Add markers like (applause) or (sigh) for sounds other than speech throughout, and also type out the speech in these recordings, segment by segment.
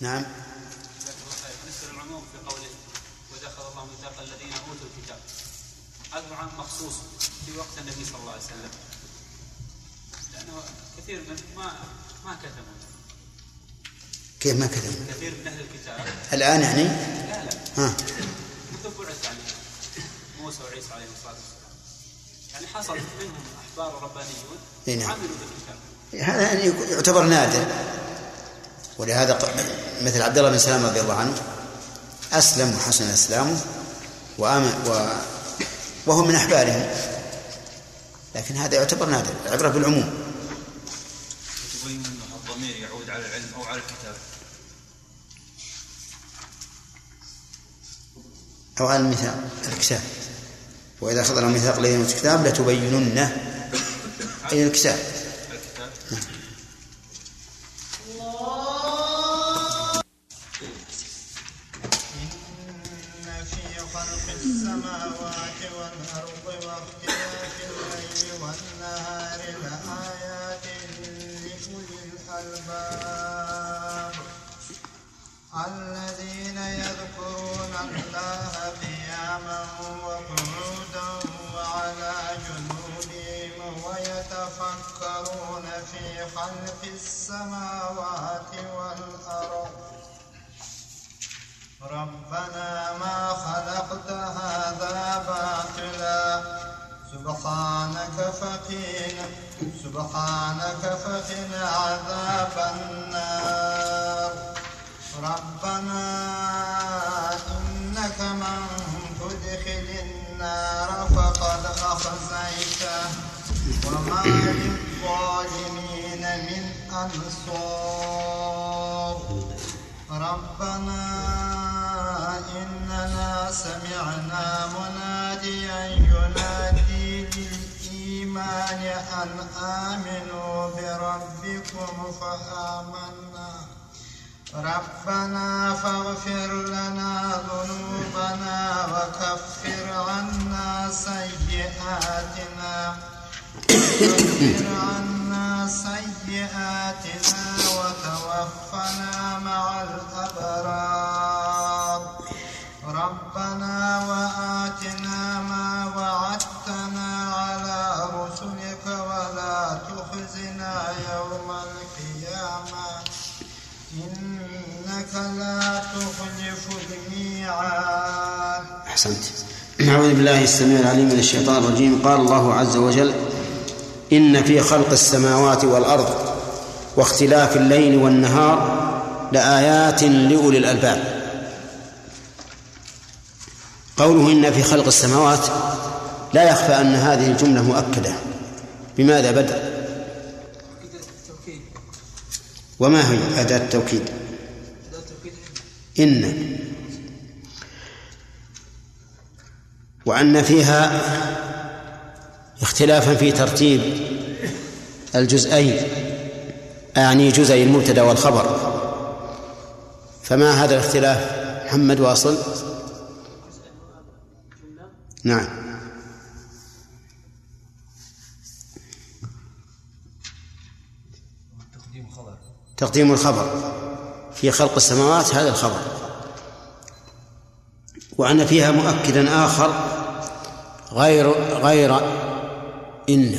نعم. بالنسبة للعموم في قوله اخذ الله ميثاق الذين أوتوا الكتاب. هذا عام مخصوص في وقت النبي صلى الله عليه وسلم. لأنه كثير من ما ما كتبوا. كيف ما كتبوا؟ كثير من أهل الكتاب. الآن يعني؟ لا لا. ها. منذ بعث عليه موسى وعيسى عليهم الصلاة والسلام. يعني حصل منهم أحبار ربانيون إي نعم. عملوا بالكتاب. هذا يعني يعتبر نادر. ولهذا مثل عبد الله بن سلام رضي الله عنه أسلم وحسن إسلامه وآمن و وهو من أحبارهم. لكن هذا يعتبر نادر العبره بالعموم. انه الضمير يعود على العلم أو على الكتاب أو على الميثاق الكتاب. وإذا أخذنا الميثاق الذين الكتاب لتبيننه. الكتاب الكتاب؟ خلق السماوات والأرض. ربنا ما خلقت هذا باطلا. سبحانك فقنا سبحانك فقنا عذاب النار. ربنا إنك من تدخل النار فقد أخزيته. وما من أنصار. ربنا إننا سمعنا مناديا ينادي للإيمان أن آمنوا بربكم فآمنا. ربنا فاغفر لنا ذنوبنا وكفر عنا سيئاتنا. وكفر عنا سيئاتنا وتوفنا مع الأبرار. ربنا وآتنا ما وعدتنا على رسلك ولا تخزنا يوم القيامة. إنك لا تخلف الميعاد. أحسنت. أعوذ بالله السميع العليم من الشيطان الرجيم. قال الله عز وجل إن في خلق السماوات والأرض واختلاف الليل والنهار لآيات لأولي الألباب. قوله إن في خلق السماوات لا يخفى أن هذه الجملة مؤكدة. بماذا التوكيد وما هي التوكيد التوكيد؟ إن. وأن فيها اختلافا في ترتيب الجزئين أعني جزئي المبتدأ والخبر. فما هذا الاختلاف محمد واصل؟ نعم. تقديم خبر. تقديم الخبر. في خلق السماوات هذا الخبر. وأن فيها مؤكدا آخر غير غير إن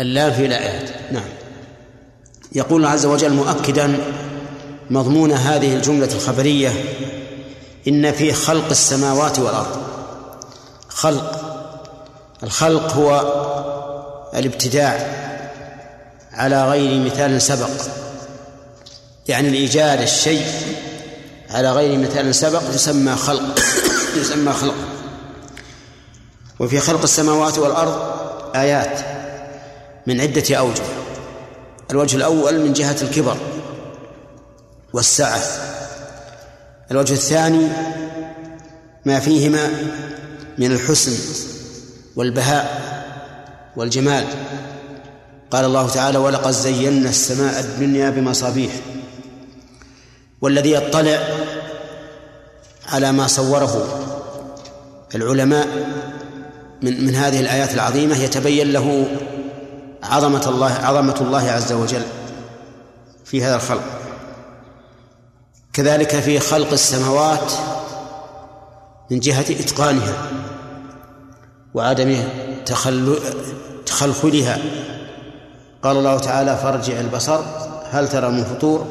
اللام في الآيات. نعم. يقول الله عز وجل مؤكدا مضمون هذه الجملة الخبرية إن في خلق السماوات والأرض. خلق. الخلق هو الابتداع على غير مثال سبق. يعني الإيجاد الشيء على غير مثال سبق يسمى خلق. (coughs) يسمى خلق. وفي خلق السماوات والأرض آيات من عدة أوجه. الوجه الأول من جهة الكبر والسعة. الوجه الثاني ما فيهما من الحسن والبهاء والجمال. قال الله تعالى ولقد زينا السماء الدنيا بمصابيح والذي يطلع على ما صوره العلماء من من هذه الآيات العظيمة يتبين له عظمة الله عظمة الله عز وجل في هذا الخلق. كذلك في خلق السماوات من جهة إتقانها وعدم تخلخلها. قال الله تعالى فارجع البصر هل ترى من فطور؟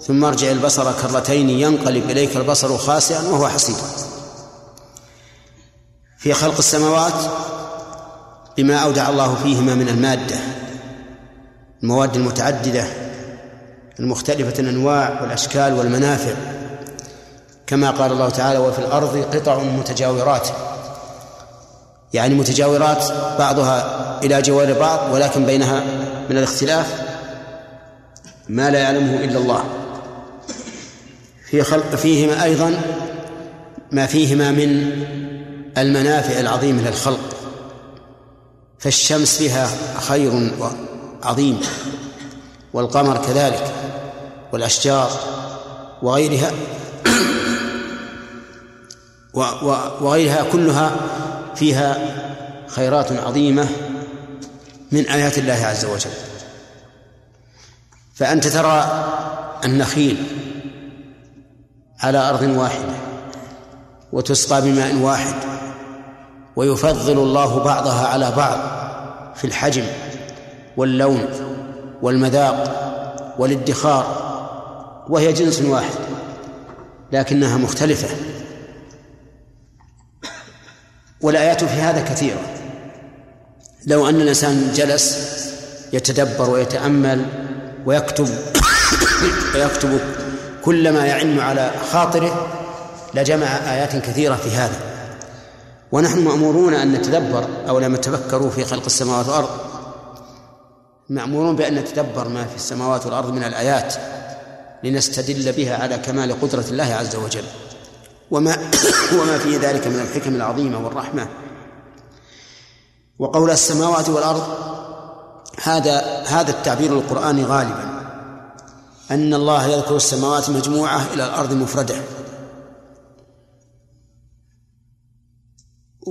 ثم ارجع البصر كرتين ينقلب إليك البصر خاسئا وهو حسير. في خلق السماوات بما أودع الله فيهما من المادة المواد المتعددة المختلفة الأنواع والأشكال والمنافع. كما قال الله تعالى وفي الأرض قطع متجاورات. يعني متجاورات بعضها إلى جوار بعض ولكن بينها من الاختلاف ما لا يعلمه إلا الله. في خلق فيهما أيضا ما فيهما من المنافع العظيمة للخلق فالشمس فيها خير عظيم والقمر كذلك والأشجار وغيرها وغيرها كلها فيها خيرات عظيمة من آيات الله عز وجل. فأنت ترى النخيل على أرض واحدة وتسقى بماء واحد ويفضل الله بعضها على بعض في الحجم واللون والمذاق والادخار وهي جنس واحد لكنها مختلفة. والآيات في هذا كثيرة. لو أن الإنسان جلس يتدبر ويتأمل ويكتب (coughs) ويكتب كل ما يعن على خاطره لجمع آيات كثيرة في هذا. ونحن مأمورون أن نتدبر أو لم تفكروا في خلق السماوات والأرض. مأمورون بأن نتدبر ما في السماوات والأرض من الآيات لنستدل بها على كمال قدرة الله عز وجل. وما (coughs) وما في ذلك من الحكم العظيمة والرحمة. وقول السماوات والأرض هذا هذا التعبير القرآني غالبا. أن الله يذكر السماوات مجموعة إلى الأرض مفردة.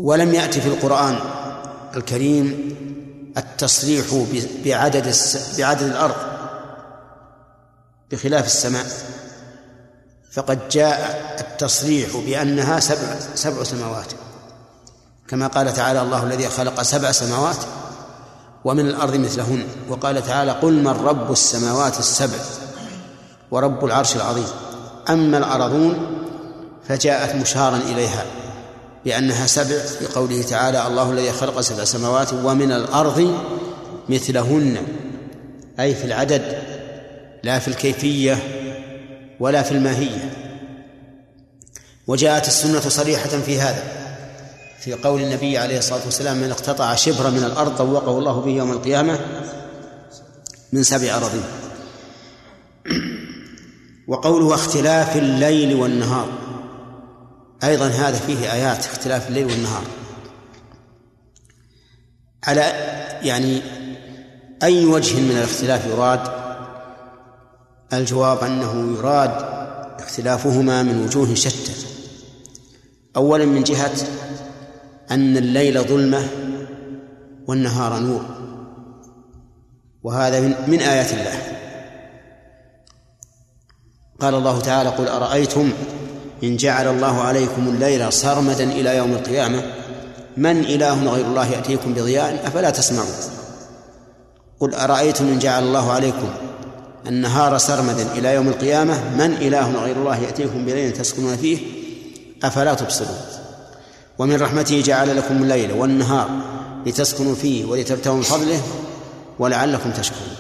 ولم يأتي في القرآن الكريم التصريح بعدد بعدد الأرض بخلاف السماء. فقد جاء التصريح بأنها سبع سبع سماوات. كما قال تعالى الله الذي خلق سبع سماوات ومن الأرض مثلهن. وقال تعالى قل من رب السماوات السبع ورب العرش العظيم. أما الأرضون فجاءت مشارا إليها. بأنها سبع بقوله تعالى الله الذي خلق سبع سماوات ومن الأرض مثلهن أي في العدد لا في الكيفية ولا في الماهية. وجاءت السنة صريحة في هذا في قول النبي عليه الصلاة والسلام من اقتطع شبرا من الأرض طوقه الله به يوم القيامة من سبع أراضين. وقوله اختلاف الليل والنهار أيضا هذا فيه آيات اختلاف الليل والنهار. على يعني أي وجه من الاختلاف يراد؟ الجواب أنه يراد اختلافهما من وجوه شتى. أولا من جهة أن الليل ظلمة والنهار نور. وهذا من, من آيات الله. قال الله تعالى قل أرأيتم إن جعل الله عليكم الليل سرمدا إلى يوم القيامة من إله غير الله يأتيكم بضياء؟ أفلا تسمعون. قل أرأيتم إن جعل الله عليكم النهار سرمدا إلى يوم القيامة؟ من إله غير الله يأتيكم بليل تسكنون فيه؟ أفلا تبصرون. ومن رحمته جعل لكم الليل والنهار لتسكنوا فيه ولتبتغوا من فضله ولعلكم تشكرون.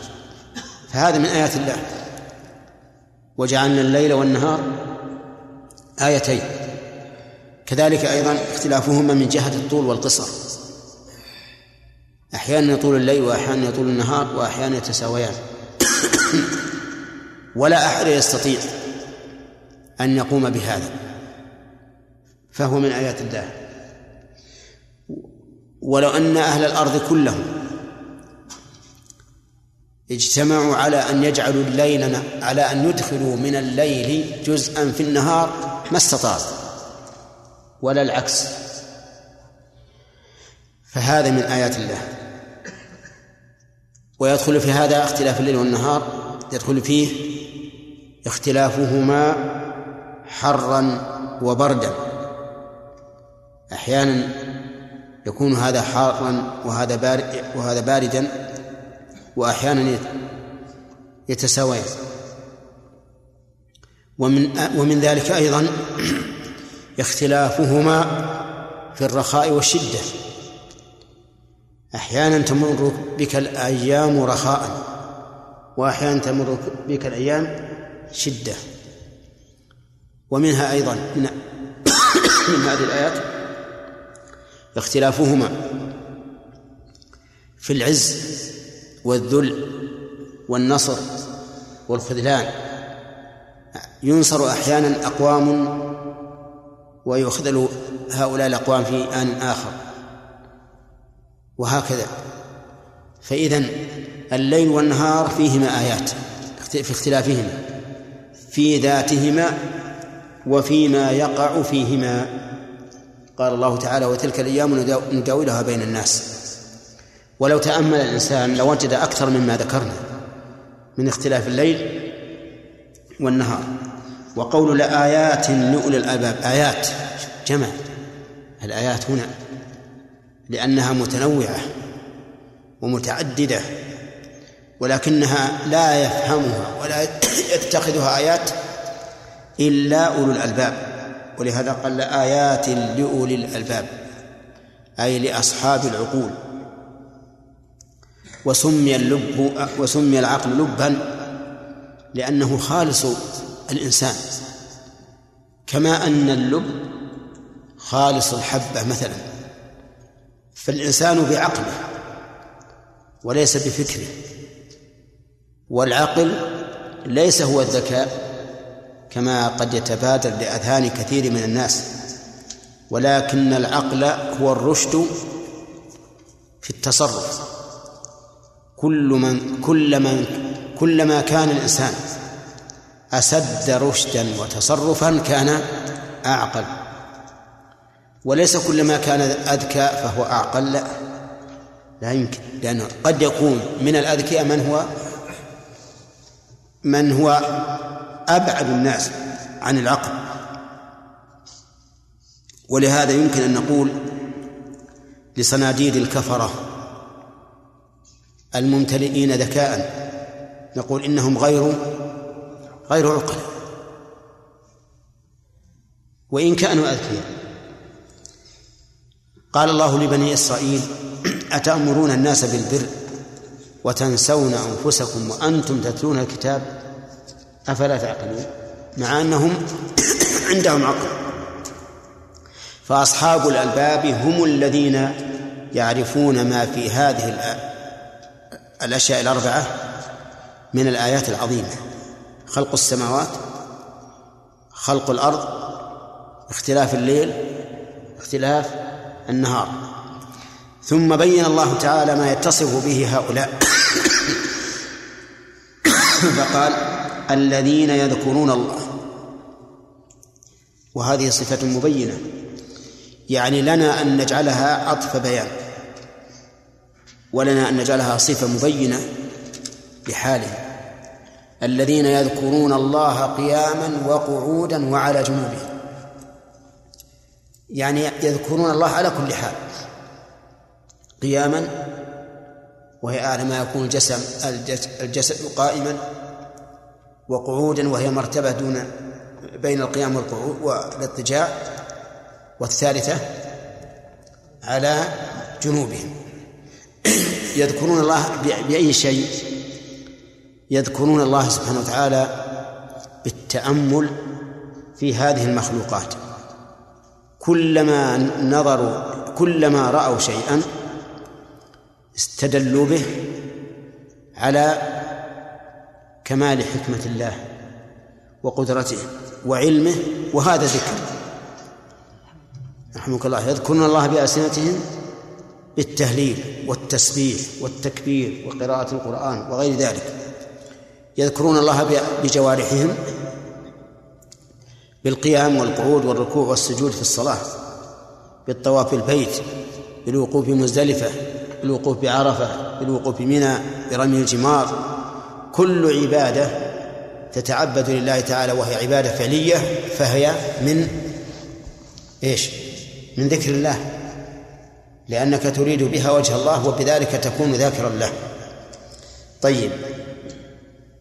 فهذا من آيات الله. وجعلنا الليل والنهار آيتين. كذلك أيضا اختلافهما من جهة الطول والقصر. أحيانا يطول الليل وأحيانا يطول النهار وأحيانا يتساويان. ولا أحد يستطيع أن يقوم بهذا. فهو من آيات الله. ولو أن أهل الأرض كلهم اجتمعوا على أن يجعلوا الليل على أن يدخلوا من الليل جزءا في النهار ما استطاع ولا العكس. فهذا من آيات الله. ويدخل في هذا اختلاف الليل والنهار. يدخل فيه اختلافهما حرا وبردا. أحيانا يكون هذا حارا وهذا بارد وهذا باردا وأحيانا يتساويان. ومن ومن ذلك أيضا اختلافهما في الرخاء والشدة. أحيانا تمر بك الأيام رخاء وأحيانا تمر بك الأيام شدة. ومنها أيضا من (coughs) من هذه الآيات اختلافهما في العز والذل والنصر والخذلان. ينصر أحيانا أقوام ويخذل هؤلاء الأقوام في آن آخر. وهكذا. فإذا الليل والنهار فيهما آيات في اختلافهما في ذاتهما وفيما يقع فيهما. قال الله تعالى وتلك الأيام نداولها بين الناس. ولو تأمل الإنسان لوجد أكثر مما ذكرنا. من اختلاف الليل والنهار. وقول لآيات لأولي الألباب آيات جمع. الآيات هنا. لأنها متنوعة ومتعددة ولكنها لا يفهمها ولا (coughs) يتخذها آيات إلا أولو الألباب. ولهذا قال آيات لأولي الألباب أي لأصحاب العقول. وسمي اللب وسمي العقل لبا. لأنه خالص الإنسان. كما أن اللب خالص الحبة مثلا. فالإنسان بعقله وليس بفكره. والعقل ليس هو الذكاء كما قد يتبادر لأذهان كثير من الناس. ولكن العقل هو الرشد في التصرف. كل من كل من كلما كان الإنسان أسد رشدا وتصرفا كان أعقل. وليس كلما كان أذكى فهو أعقل لا. لا يمكن لأنه قد يكون من الأذكياء من هو من هو أبعد الناس عن العقل. ولهذا يمكن أن نقول لصناديد الكفرة الممتلئين ذكاء نقول إنهم غير غير عقل. وإن كانوا أذكياء. قال الله لبني إسرائيل أتأمرون الناس بالبر وتنسون أنفسكم وأنتم تتلون الكتاب؟ أفلا تعقلون؟ مع أنهم (coughs) عندهم عقل. فأصحاب الألباب هم الذين يعرفون ما في هذه الأشياء الأربعة من الآيات العظيمة. خلق السماوات خلق الأرض اختلاف الليل اختلاف النهار. ثم بين الله تعالى ما يتصف به هؤلاء. (coughs) فقال الذين يذكرون الله. وهذه صفة مبينة. يعني لنا أن نجعلها عطف بيان. ولنا أن نجعلها صفة مبينة. بحاله. الذين يذكرون الله قياما وقعودا وعلى جنوبهم يعني يذكرون الله على كل حال. قياما وهي أعلى ما يكون الجسم الجسد قائما وقعودا وهي مرتبة دون بين القيام والقعود والاضطجاع والثالثة على جنوبهم. يذكرون الله بأي شيء؟ يذكرون الله سبحانه وتعالى بالتأمل في هذه المخلوقات. كلما نظروا كلما رأوا شيئا استدلوا به على كمال حكمة الله وقدرته وعلمه وهذا ذكر. رحمك الله. يذكرون الله بألسنتهم بالتهليل والتسبيح والتكبير وقراءة القرآن وغير ذلك. يذكرون الله بجوارحهم بالقيام والقعود والركوع والسجود في الصلاة بالطواف البيت بالوقوف بمزدلفة بالوقوف بعرفة بالوقوف بمنى برمي الجمار كل عبادة تتعبد لله تعالى وهي عبادة فعلية فهي من إيش؟ من ذكر الله لأنك تريد بها وجه الله وبذلك تكون ذاكرا له طيب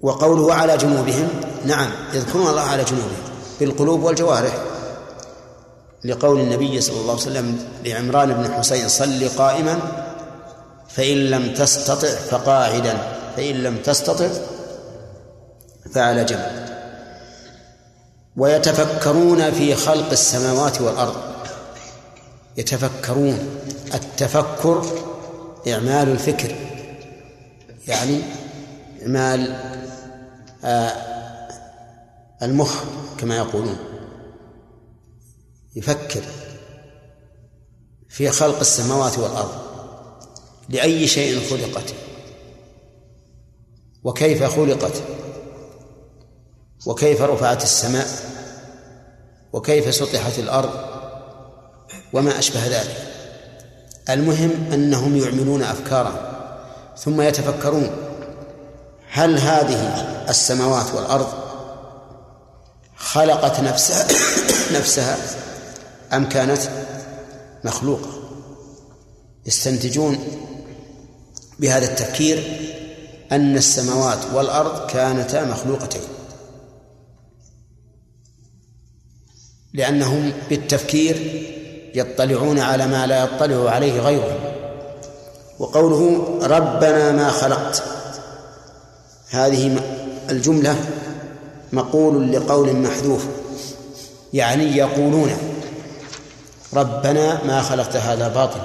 وقوله على جنوبهم نعم يذكرون الله على جنوبهم بالقلوب والجوارح. لقول النبي صلى الله عليه وسلم لعمران بن حسين صل قائما فإن لم تستطع فقاعدا فإن لم تستطع فعلى جنب. ويتفكرون في خلق السماوات والأرض. يتفكرون التفكر إعمال الفكر يعني إعمال المخ كما يقولون يفكر في خلق السماوات والأرض لأي شيء خلقت وكيف خلقت وكيف رفعت السماء وكيف سطحت الأرض وما أشبه ذلك. المهم أنهم يعملون أفكارا ثم يتفكرون هل هذه السماوات والأرض خلقت نفسها (coughs) نفسها أم كانت مخلوقة؟ يستنتجون بهذا التفكير أن السماوات والأرض كانتا مخلوقتين. لأنهم بالتفكير يطلعون على ما لا يطلع عليه غيرهم. وقوله ربنا ما خلقت. هذه الجملة مقول لقول محذوف يعني يقولون ربنا ما خلقت هذا باطل.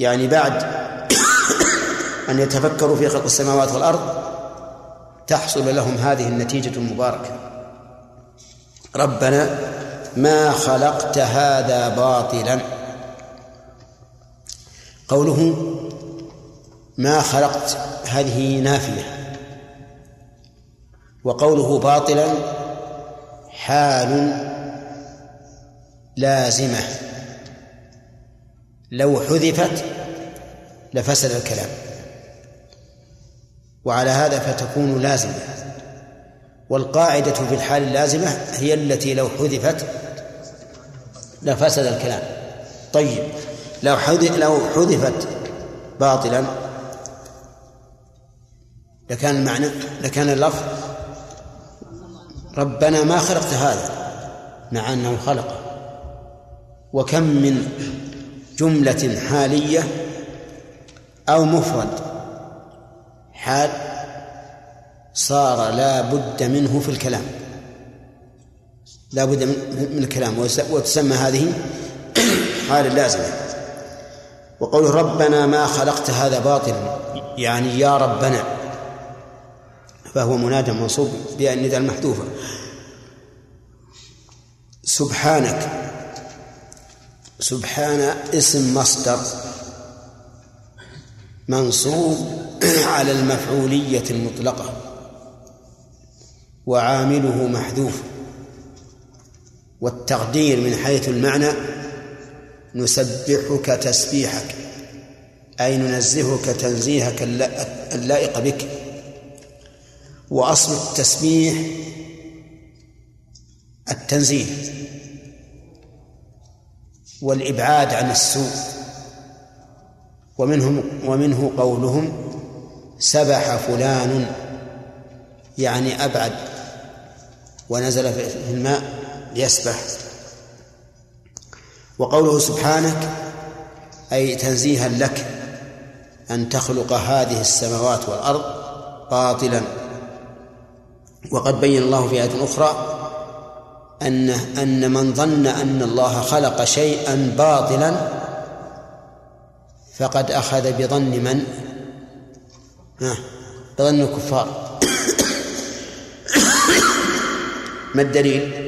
يعني بعد (coughs) أن يتفكروا في خلق السماوات والأرض تحصل لهم هذه النتيجة المباركة. ربنا ما خلقت هذا باطلا. قوله ما خلقت هذه نافية. وقوله باطلا حال لازمة. لو حذفت لفسد الكلام. وعلى هذا فتكون لازمة. والقاعدة في الحال اللازمة هي التي لو حذفت لفسد الكلام. طيب لو لو حذفت باطلا لكان المعنى لكان اللفظ ربنا ما خلقت هذا مع أنه خلقه وكم من جملة حالية أو مفرد حال صار لا بد منه في الكلام. لا بد من الكلام وتسمى هذه حال لازمة. وقوله ربنا ما خلقت هذا باطلا يعني يا ربنا فهو منادى منصوب بالنداء المحذوفة سبحانك. سبحان اسم مصدر منصوب على المفعولية المطلقة. وعامله محذوف. والتقدير من حيث المعنى نسبحك تسبيحك أي ننزهك تنزيهك اللائق بك. وأصل التسبيح التنزيه والإبعاد عن السوء. ومنهم ومنه قولهم سبح فلان يعني أبعد ونزل في الماء ليسبح. وقوله سبحانك أي تنزيها لك أن تخلق هذه السماوات والأرض باطلا. وقد بين الله في آية أخرى أن أن من ظن أن الله خلق شيئا باطلا فقد أخذ بظن من؟ ها بظن الكفار ما الدليل؟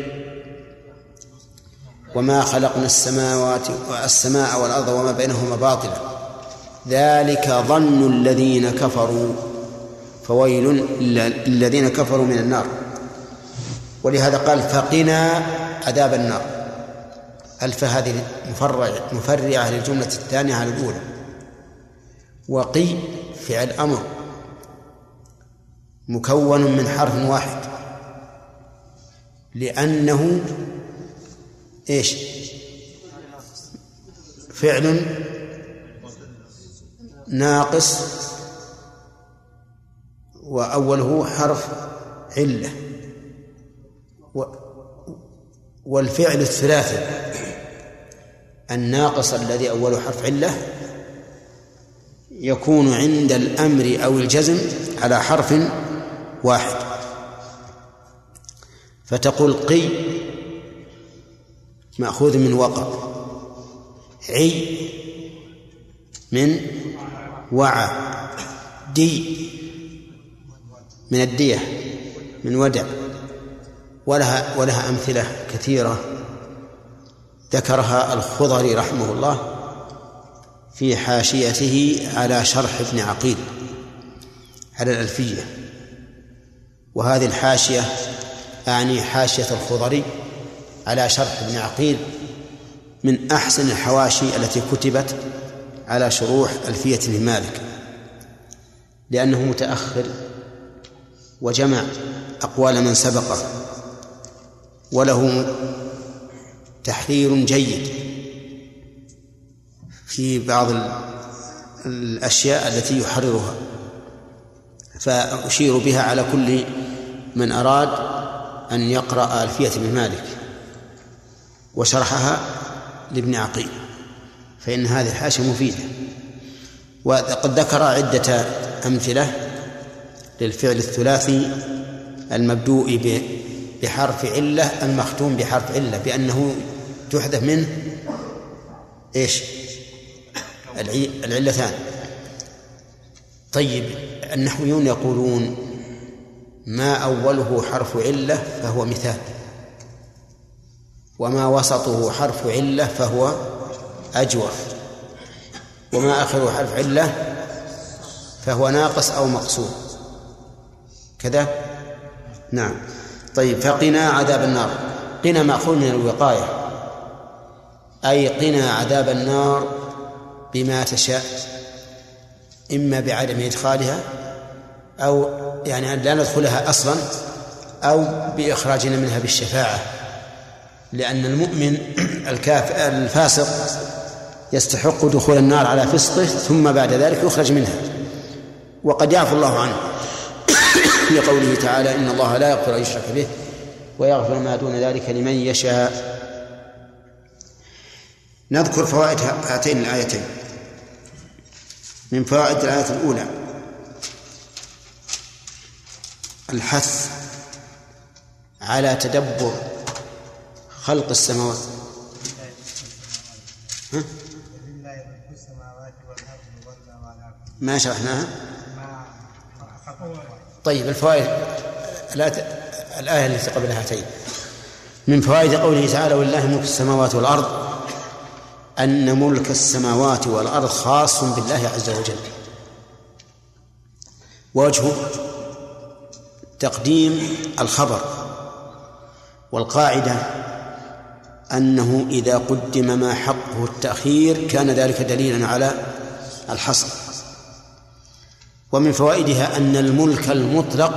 وما خلقنا السماوات والسماء والأرض وما بينهما باطلا ذلك ظن الذين كفروا فويل للذين كفروا من النار. ولهذا قال فقنا عذاب النار. ألف هذه مفرع مفرعة للجملة الثانية على الأولى. وقي فعل أمر. مكون من حرف واحد. لأنه إيش؟ فعل ناقص وأوله حرف علة. والفعل الثلاثي الناقص الذي أوله حرف علة يكون عند الأمر أو الجزم على حرف واحد. فتقول قي مأخوذ من وقع. عي من وعى. دي من الدية من ودع ولها ولها أمثلة كثيرة ذكرها الخضري رحمه الله في حاشيته على شرح ابن عقيل على الألفية. وهذه الحاشية أعني حاشية الخضري على شرح ابن عقيل من أحسن الحواشي التي كتبت على شروح ألفية ابن مالك لأنه متأخر وجمع أقوال من سبقه. وله تحرير جيد في بعض الأشياء التي يحررها. فأشير بها على كل من أراد أن يقرأ ألفية ابن مالك وشرحها لابن عقيل فإن هذه الحاشية مفيدة. وقد ذكر عدة أمثلة للفعل الثلاثي المبدوء بحرف علة المختوم بحرف علة بأنه تحذف منه إيش؟ العلتان طيب النحويون يقولون ما أوله حرف علة فهو مثال وما وسطه حرف علة فهو أجوف وما آخره حرف علة فهو ناقص أو مقصور كذا؟ نعم. طيب فقنا عذاب النار. قنا مأخوذ من الوقاية. أي قنا عذاب النار بما تشاء إما بعدم إدخالها أو يعني أن لا ندخلها أصلا أو بإخراجنا منها بالشفاعة. لأن المؤمن (clears throat) الكاف الفاسق يستحق دخول النار على فسقه ثم بعد ذلك يخرج منها. وقد يعفو الله عنه. في قوله تعالى إن الله لا يغفر أن يشرك به ويغفر ما دون ذلك لمن يشاء. نذكر فوائد هاتين الآيتين. من فوائد الآية الأولى الحث على تدبر خلق السماوات. ها؟ ما شرحناها؟ طيب الفوائد الآية التي قبل هاتين. من فوائد قوله تعالى ولله ملك السماوات والأرض أن ملك السماوات والأرض خاص بالله عز وجل. وجهه تقديم الخبر والقاعدة أنه إذا قدم ما حقه التأخير كان ذلك دليلا على الحصر. ومن فوائدها أن الملك المطلق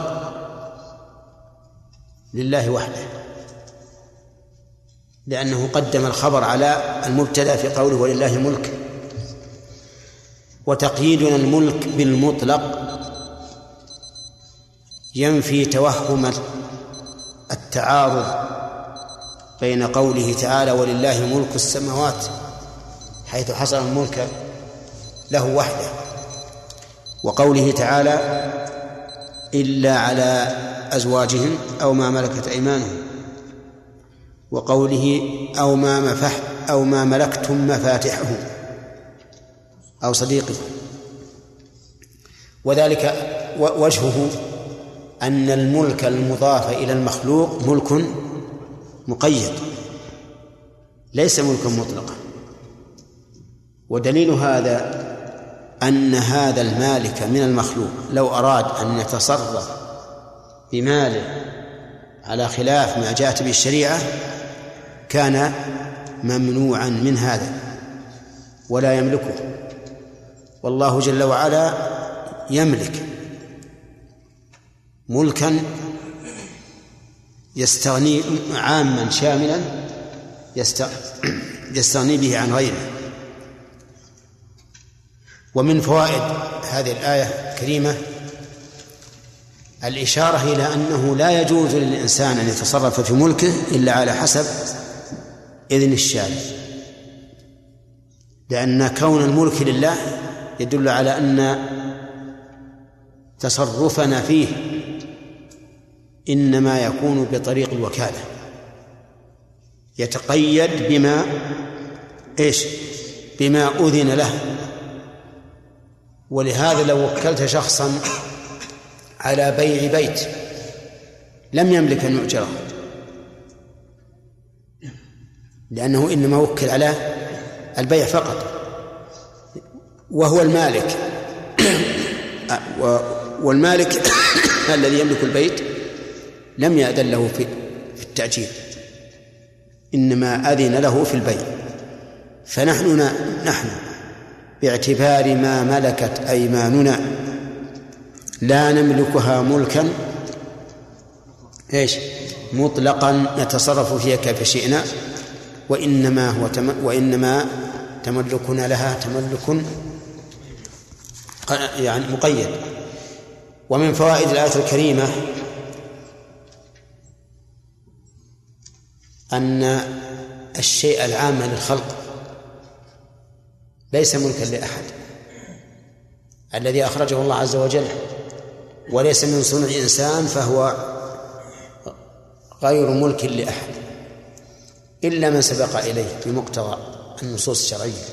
لله وحده لأنه قدم الخبر على المبتدأ في قوله ولله ملك وتقييدنا الملك بالمطلق ينفي توهم التعارض بين قوله تعالى ولله ملك السماوات حيث حصل الملك له وحده. وقوله تعالى إلا على أزواجهم أو ما ملكت أيمانهم وقوله أو ما مفح أو ما ملكتم مفاتحه أو صديقه وذلك وجهه أن الملك المضاف إلى المخلوق ملك مقيد ليس ملكا مطلقا. ودليل هذا أن هذا المالك من المخلوق لو أراد أن يتصرف بماله على خلاف ما جاءت به الشريعة كان ممنوعا من هذا ولا يملكه. والله جل وعلا يملك ملكا يستغني عاما شاملا يستغني به عن غيره. ومن فوائد هذه الآية الكريمة الإشارة إلى أنه لا يجوز للإنسان أن يتصرف في ملكه إلا على حسب إذن الشارع. لأن كون الملك لله يدل على أن تصرفنا فيه إنما يكون بطريق الوكالة. يتقيد بما إيش؟ بما أذن له. ولهذا لو وكلت شخصا على بيع بيت لم يملك أن يؤجره. لأنه إنما وكل على البيع فقط. وهو المالك. (clears throat) والمالك (coughs) الذي يملك البيت لم يأذن له في التأجير. إنما أذن له في البيع. فنحن نحن باعتبار ما ملكت أيماننا. لا نملكها ملكا إيش؟ مطلقا نتصرف فيها كيف شئنا وإنما هو تم وإنما تملكنا لها تملك يعني مقيد. ومن فوائد الآية الكريمة أن الشيء العام للخلق ليس ملكا لأحد. الذي أخرجه الله عز وجل وليس من صنع إنسان فهو غير ملك لأحد. إلا من سبق إليه بمقتضى النصوص الشرعية.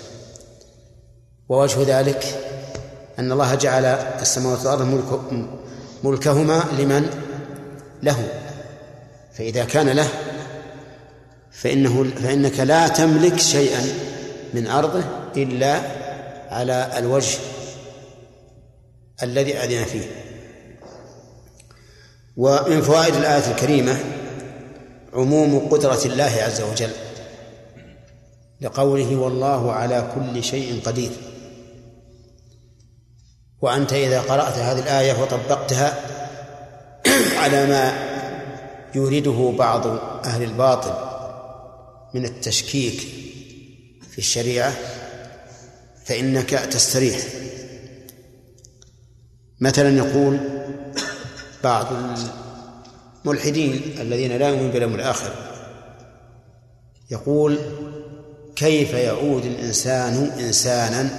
ووجه ذلك أن الله جعل السماوات والأرض ملك ملكهما لمن له. فإذا كان له فإنه فإنك لا تملك شيئا. من أرضه إلا على الوجه الذي أذن فيه. ومن فوائد الآية الكريمة عموم قدرة الله عز وجل لقوله والله على كل شيء قدير. وأنت إذا قرأت هذه الآية وطبقتها (clears throat) على ما يريده بعض أهل الباطل من التشكيك في الشريعة فإنك تستريح. مثلا يقول بعض الملحدين الذين لا يؤمنون باليوم الآخر يقول كيف يعود الإنسان إنسانا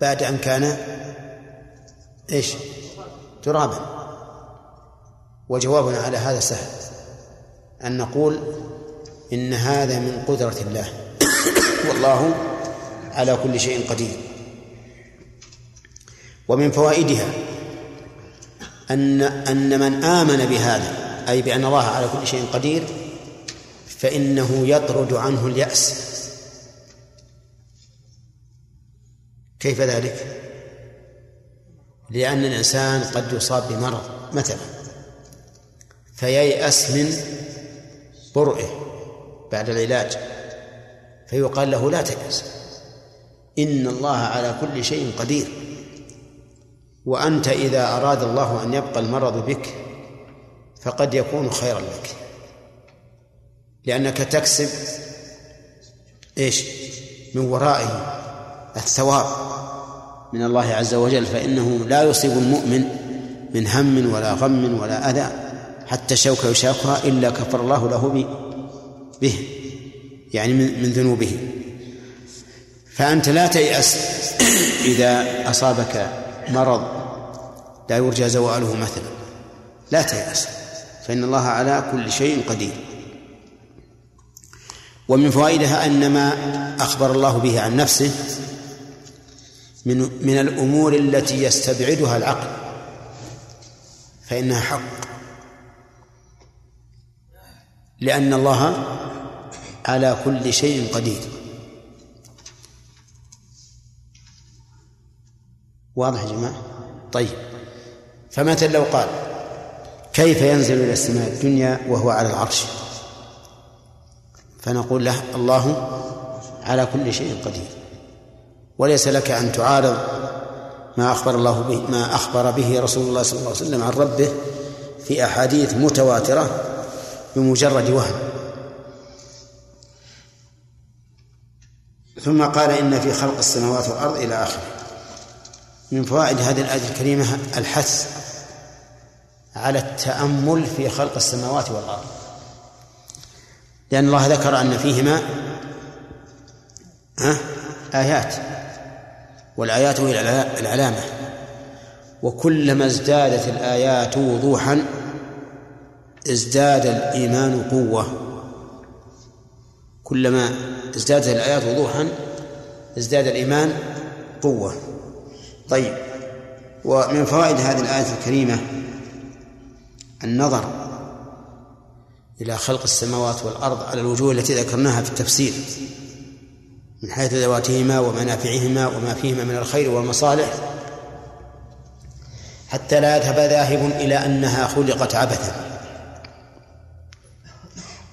بعد أن كان إيش؟ ترابا؟ وجوابنا على هذا سهل. أن نقول إن هذا من قدرة الله. والله على كل شيء قدير. ومن فوائدها أن أن من آمن بهذا أي بأن الله على كل شيء قدير فإنه يطرد عنه اليأس. كيف ذلك؟ لأن الإنسان قد يصاب بمرض مثلا فييأس من برئه بعد العلاج. فيقال له لا تيأس إن الله على كل شيء قدير. وأنت إذا أراد الله أن يبقى المرض بك فقد يكون خيرا لك. لأنك تكسب إيش؟ من ورائه الثواب من الله عز وجل فإنه لا يصيب المؤمن من هم ولا غم ولا أذى حتى شوكة يشاكها إلا كفر الله له به. يعني من ذنوبه. فأنت لا تيأس إذا أصابك مرض لا يرجى زواله مثلا. لا تيأس. فإن الله على كل شيء قدير. ومن فوائدها أن ما أخبر الله به عن نفسه من من الأمور التي يستبعدها العقل. فإنها حق. لأن الله على كل شيء قدير. واضح يا جماعة؟ طيب. فمثلا لو قال؟ كيف ينزل إلى السماء الدنيا وهو على العرش؟ فنقول له الله على كل شيء قدير. وليس لك أن تعارض ما أخبر الله به ما أخبر به رسول الله صلى الله عليه وسلم عن ربه في أحاديث متواترة بمجرد وهم. ثم قال إن في خلق السماوات والأرض إلى آخره. من فوائد هذه الآية الكريمة الحث على التأمل في خلق السماوات والأرض. لأن الله ذكر أن فيهما آيات والآيات هي العلامة. وكلما ازدادت الآيات وضوحا ازداد الإيمان قوة. كلما ازدادت الآيات وضوحا ازداد الإيمان قوة. طيب ومن فوائد هذه الآية الكريمة النظر إلى خلق السماوات والأرض على الوجوه التي ذكرناها في التفسير من حيث ذواتهما ومنافعهما وما فيهما من الخير والمصالح حتى لا يذهب ذاهب إلى أنها خلقت عبثا.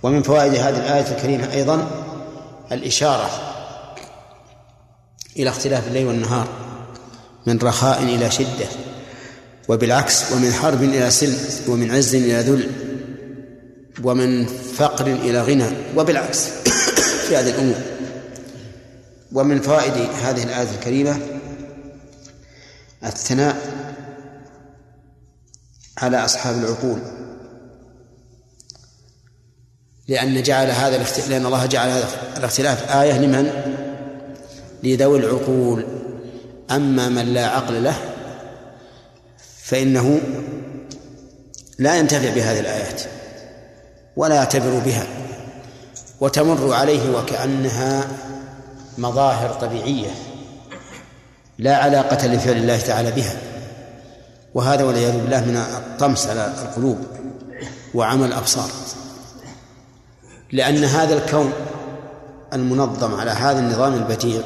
ومن فوائد هذه الآية الكريمة أيضا الإشارة إلى اختلاف الليل والنهار من رخاء إلى شدة وبالعكس ومن حرب إلى سلم ومن عز إلى ذل ومن فقر إلى غنى وبالعكس (coughs) في هذه الأمور. ومن فوائد هذه الآية الكريمة الثناء على أصحاب العقول. لأن جعل هذا الاختلاف لأن الله جعل هذا الاختلاف آية لمن؟ لذوي العقول. أما من لا عقل له فإنه لا ينتفع بهذه الآيات ولا يعتبر بها وتمر عليه وكأنها مظاهر طبيعية لا علاقة لفعل الله تعالى بها. وهذا والعياذ بالله من الطمس على القلوب وعمل الأبصار. لأن هذا الكون المنظم على هذا النظام البديع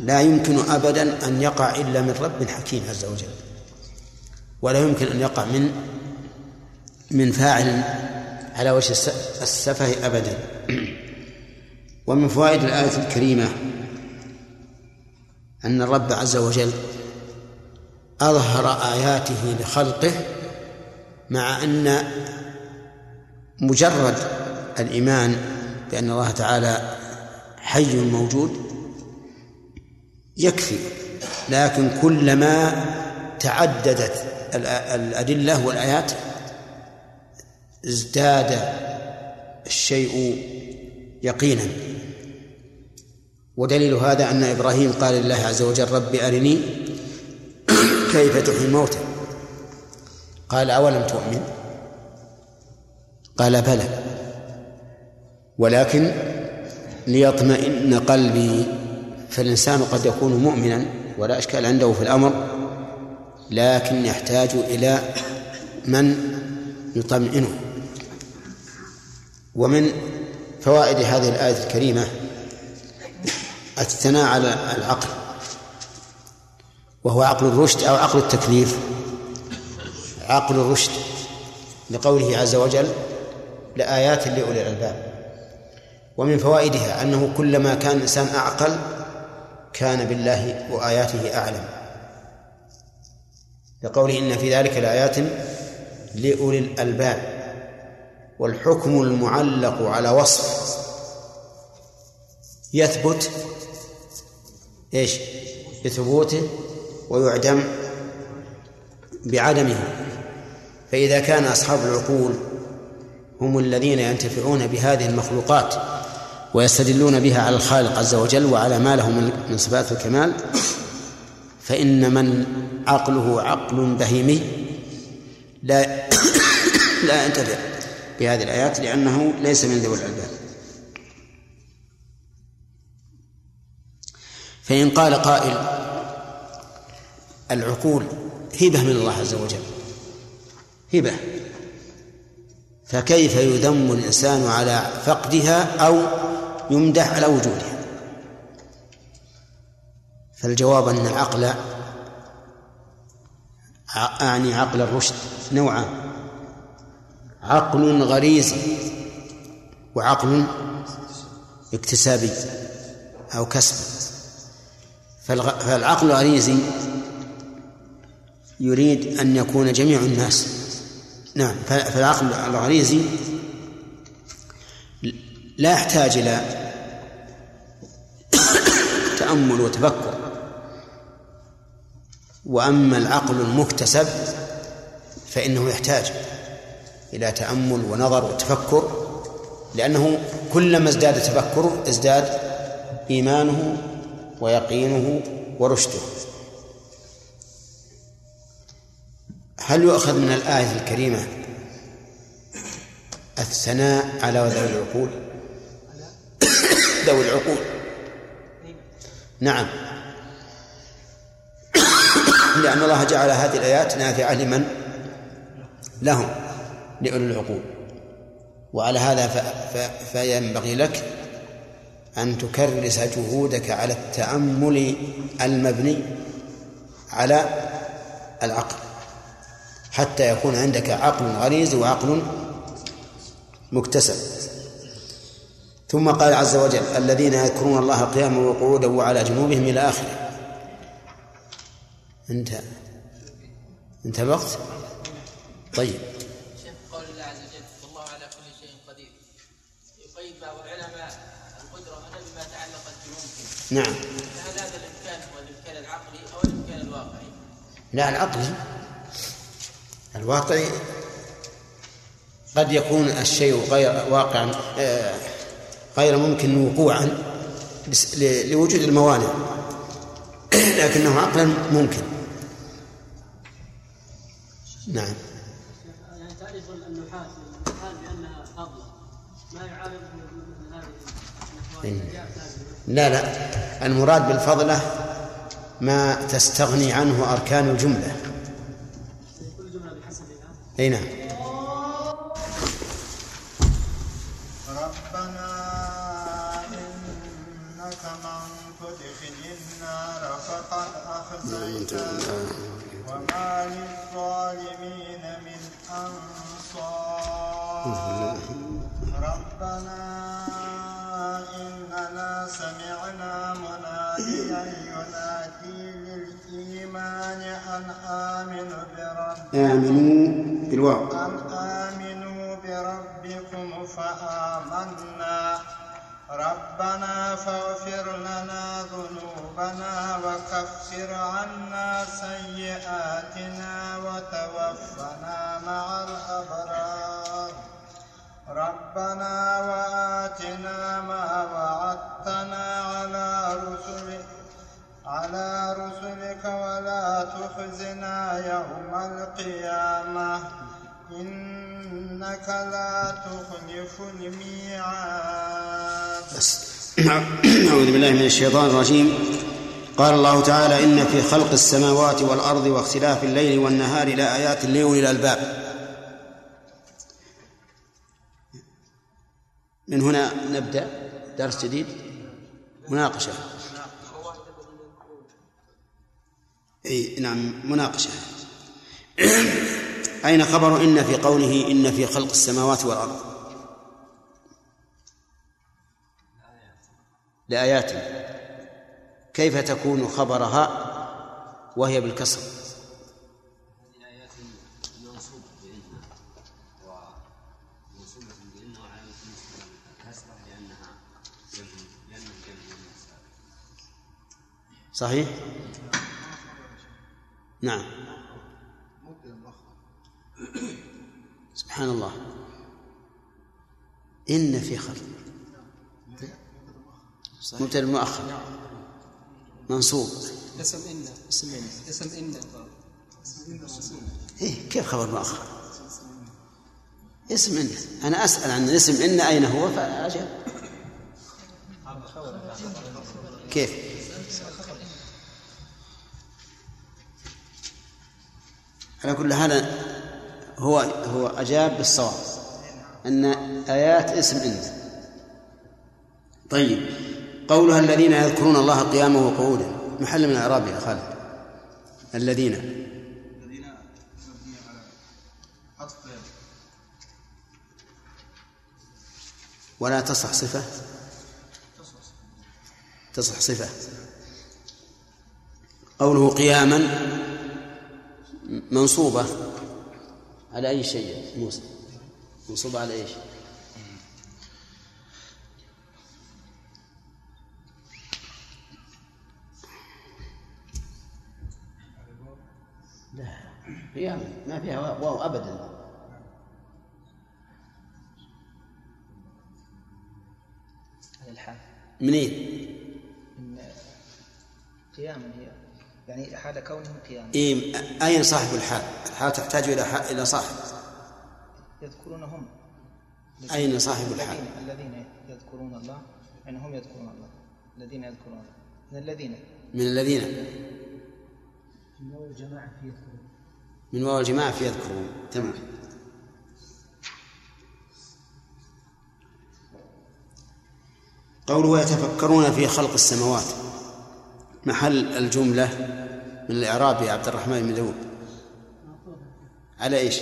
لا يمكن أبدا أن يقع إلا من رب حكيم عز وجل ولا يمكن أن يقع من من فاعل على وجه السفه أبدا. ومن فوائد الآية الكريمة أن الرب عز وجل أظهر آياته لخلقه مع أن مجرد الإيمان بأن الله تعالى حي موجود يكفي لكن كلما تعددت الأدلة والآيات ازداد الشيء يقينا. ودليل هذا أن إبراهيم قال لله عز وجل رب أرني (coughs) كيف تحيي الموتى؟ قال أولم تؤمن؟ قال بلى. ولكن ليطمئن قلبي فالإنسان قد يكون مؤمنا ولا إشكال عنده في الأمر لكن يحتاج إلى من يطمئنه. ومن فوائد هذه الآية الكريمة الثناء على العقل وهو عقل الرشد أو عقل التكليف. عقل الرشد لقوله عز وجل لآيات لأولي الألباب. ومن فوائدها أنه كلما كان الإنسان أعقل كان بالله وآياته أعلم. لقوله إن في ذلك لآيات لأولي الألباب. والحكم المعلق على وصف يثبت إيش؟ بثبوته ويعدم بعدمه. فإذا كان أصحاب العقول هم الذين ينتفعون بهذه المخلوقات ويستدلون بها على الخالق عز وجل وعلى ما له من صفات الكمال. فإن من عقله عقل بهيمي لا لا ينتفع بهذه الآيات لأنه ليس من ذوي الألباب فإن قال قائل العقول هبة من الله عز وجل. هبة. فكيف يذم الإنسان على فقدها أو يمدح على وجودها؟ فالجواب أن العقل أعني عقل الرشد نوعان. عقل غريزي وعقل اكتسابي أو كسب. فالعقل الغريزي يريد أن يكون جميع الناس نعم فالعقل الغريزي لا يحتاج إلى تأمل وتفكر. وأما العقل المكتسب فإنه يحتاج إلى تأمل ونظر وتفكر لأنه كلما ازداد تفكره ازداد إيمانه ويقينه ورشده. هل يؤخذ من الآية الكريمة الثناء على ذوي العقول؟ ذوي العقول. نعم. لأن الله جعل هذه الآيات نافعة لمن؟ لهم لأولي العقول. وعلى هذا فينبغي لك أن تكرس جهودك على التأمل المبني على العقل. حتى يكون عندك عقل غريز وعقل مكتسب. ثم قال عز وجل الذين يذكرون الله قياما وقعودا وعلى جنوبهم إلى آخره. انتهى انتهى الوقت طيب. شيخ قول الله عز وجل والله على كل شيء قدير. يقيد بعض العلماء القدرة هنا بما تعلقت بممكن نعم. فهل هذا الإمكان هو الإمكان العقلي أو الإمكان الواقعي؟ لا العقل الواقعي قد يكون الشيء غير واقعا آه، غير ممكن وقوعا لوجود الموانع. (clears throat) لكنه عقلا ممكن. نعم. يعني تعرف النحاة الحال بأنها فضلة ما يعارض هذه لا لا. المراد بالفضلة ما تستغني عنه أركان الجملة. كل جملة أي نعم. ربنا إنك من تدخل النار فقد أخزيته. وما للظالمين من أنصار. ربنا إننا سمعنا مناديا ينادي للإيمان أن آمنوا بربكم آمنوا. بالواو أن آمنوا بربكم فآمنا. ربنا فاغفر لنا ذنوبنا وكفر عنا سيئاتنا وتوفنا مع الأبرار. ربنا وآتنا ما وعدتنا على رسلك على رسلك ولا تخزنا يوم القيامة. إنك لا تخلف الميعاد. بس. (clears throat) أعوذ بالله من الشيطان الرجيم. قال الله تعالى إن في خلق السماوات والأرض واختلاف الليل والنهار لآيات لأولي الألباب. من هنا نبدأ درس جديد. مناقشة. أي نعم مناقشة. (clears throat) أين خبر إن في قوله إن في خلق السماوات والأرض؟ لآيات. كيف تكون خبرها وهي بالكسر؟ هذه آيات منصوبة بإن ومنصوبة بإن وعلامة الكسرة لأنها جمع لأنها جمع النساء صحيح نعم سبحان الله. إن في خلق. مبتدأ مؤخر. منصوب. اسم إن. اسم إن. اسم إن. إيه كيف خبر مؤخر؟ اسم إن. أنا أسأل عن الاسم إن أين هو؟ فأجل. كيف؟ على كل هذا هو هو أجاب بالصواب أن آيات اسم إن طيب قولها الذين يذكرون الله قياما وقعودا. محل من الإعراب يا خالد. الذين. الذين على ولا تصح صفة. تصح صفة. قوله قياما منصوبة. على أي شيء موسى منصوب على إيش؟ لا قياما ما فيها واو ابدا هذا الحال منين؟ من قياما هي يعني حال كونهم قياما. إيه أين صاحب الحال؟ الحال تحتاج إلى حال إلى صاحب. يذكرون هم. أين صاحب الحال؟ الذين الذين يذكرون الله يعني هم يذكرون الله. الذين يذكرون الله. من الذين؟ من الذين؟ من واو الجماعة في يذكرون. من واو الجماعة في يذكرون. تمام. قوله يتفكرون في خلق السماوات. محل الجملة من الإعراب يا عبد الرحمن بن داود. على إيش؟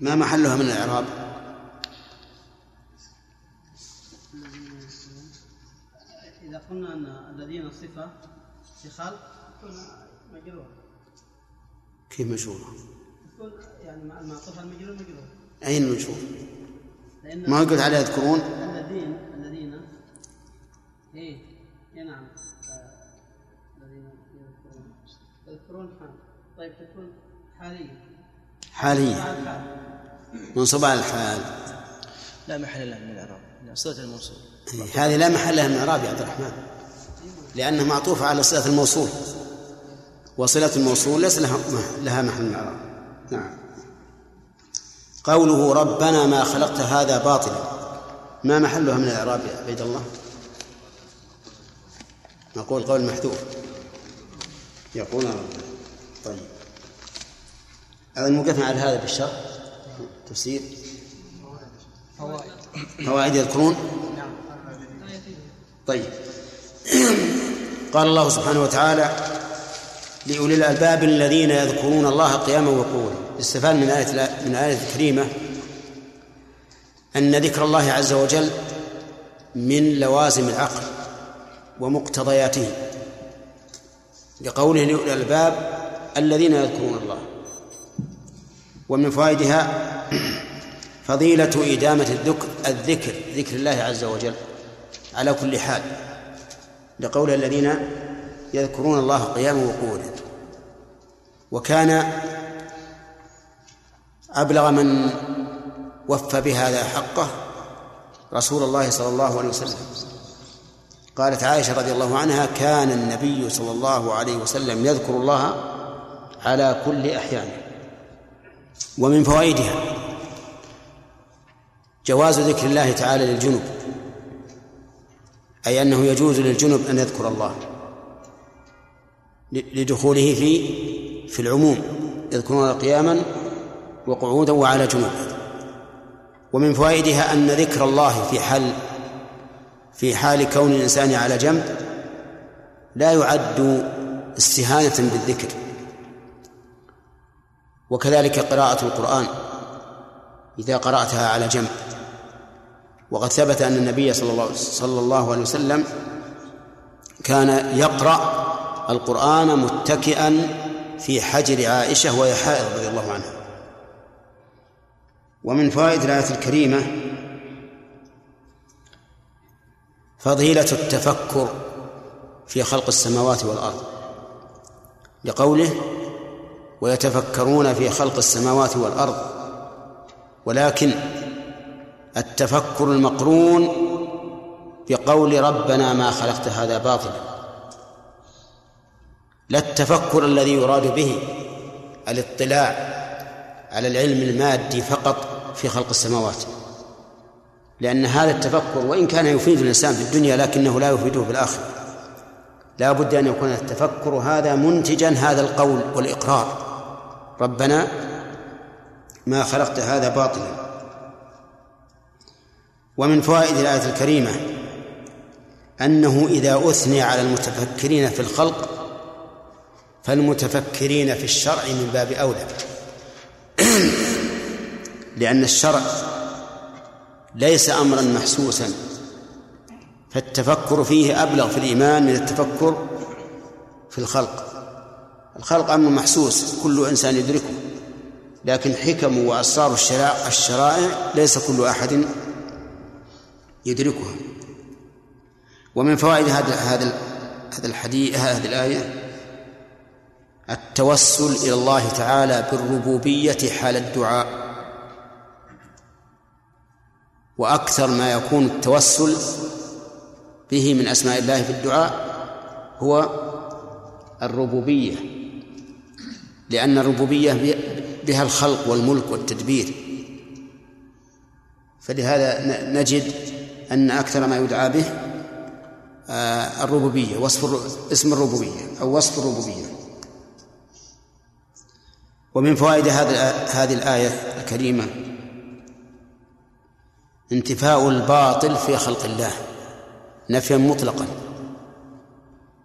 ما محلها من الإعراب. إذا قلنا أن الذين صفة في خلق تكون مجرور. كيف مشهورة تكون يعني مع المعطوف المجرور مجرور. أين لأن ما قلت على يذكرون؟ الذين الذين إيه اي نعم. آه، الذين يذكرون. يذكرون حال. طيب تكون حاليا حاليا مع الحال منصوب على الحال. لا محل له من الإعراب صلة الموصول. هذه لا محل لها من إعراب يا عبد الرحمن. لأنها معطوفة على صلة الموصول. وصلة الموصول ليس لها لها محل من الإعراب. نعم. قوله ربنا ما خلقت هذا باطلا. ما محلها من الإعراب يا عبيد الله؟ نقول قول محذوف. يقول ربنا. طيب. هذا الموقف على هذا بالشرح؟ تفسير. فوائد. يذكرون؟ طيب. قال الله سبحانه وتعالى لأولي الألباب الذين يذكرون الله قياما وقعودا استفاد من آية من الآية الكريمة أن ذكر الله عز وجل من لوازم العقل ومقتضياته لقوله لأولي الألباب الذين يذكرون الله. ومن فوائدها فضيلة إدامة الذكر الذكر ذكر الله عز وجل على كل حال لقول الذين يذكرون الله قياما وقعودا. وكان أبلغ من وفى بهذا حقه رسول الله صلى الله عليه وسلم. قالت عائشة رضي الله عنها كان النبي صلى الله عليه وسلم يذكر الله على كل أحيانه ومن فوائدها جواز ذكر الله تعالى للجنب أي أنه يجوز للجنب أن يذكر الله لدخوله في في العموم يذكرون قياما وقعودا وعلى جنوب. ومن فوائدها أن ذكر الله في حال في حال كون الإنسان على جنب لا يعد استهانة بالذكر. وكذلك قراءة القرآن إذا قرأتها على جنب. وقد ثبت أن النبي صلى الله صلى الله عليه وسلم كان يقرأ القرآن متكئا في حجر عائشة وهي حائض رضي الله عنها. ومن فوائد الآية الكريمة فضيلة التفكر في خلق السماوات والأرض لقوله ويتفكرون في خلق السماوات والأرض ولكن التفكر المقرون بقول ربنا ما خلقت هذا باطلا. لا التفكر الذي يراد به الاطلاع على العلم المادي فقط في خلق السماوات. لأن هذا التفكر وإن كان يفيد الإنسان في الدنيا لكنه لا يفيده في الآخرة. لا بد أن يكون التفكر هذا منتجا هذا القول والإقرار. ربنا ما خلقت هذا باطلا. ومن فوائد الآية الكريمة أنه إذا أثني على المتفكرين في الخلق فالمتفكرين في الشرع من باب أولى. لأن الشرع ليس أمرا محسوسا فالتفكر فيه أبلغ في الإيمان من التفكر في الخلق. الخلق أمر محسوس كل إنسان يدركه لكن حكم وأسرار الشرائع, الشرائع ليس كل أحد يدركها. ومن فوائد هذا هذا هذا الحديث هذه الآية التوسل إلى الله تعالى بالربوبية حال الدعاء. وأكثر ما يكون التوسل به من أسماء الله في الدعاء هو الربوبية لأن الربوبية بها الخلق والملك والتدبير. فلهذا نجد أن أكثر ما يدعى به آه، الربوبية وصف اسم الربوبية أو وصف الربوبية. ومن فوائد هذه هذه الآية الكريمة انتفاء الباطل في خلق الله. نفيا مطلقا.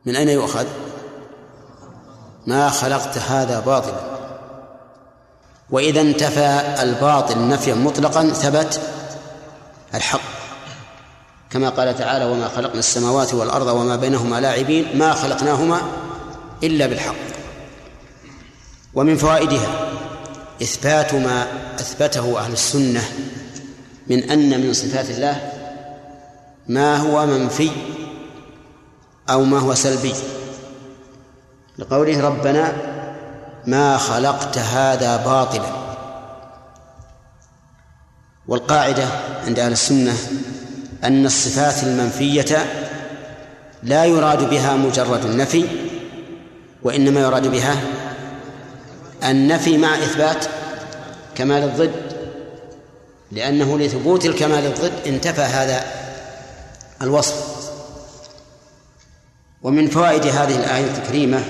من أين يؤخذ؟ ما خلقت هذا باطلا. وإذا انتفى الباطل نفيا مطلقا ثبت الحق. كما قال تعالى وما خلقنا السماوات والأرض وما بينهما لاعبين ما خلقناهما إلا بالحق. ومن فوائدها إثبات ما أثبته أهل السنة من أن من صفات الله ما هو منفي أو ما هو سلبي. لقوله ربنا ما خلقت هذا باطلا. والقاعدة عند أهل السنة أن الصفات المنفية لا يراد بها مجرد النفي وإنما يراد بها النفي مع إثبات كمال الضد. لأنه لثبوت الكمال الضد انتفى هذا الوصف. ومن فوائد هذه الآية الكريمة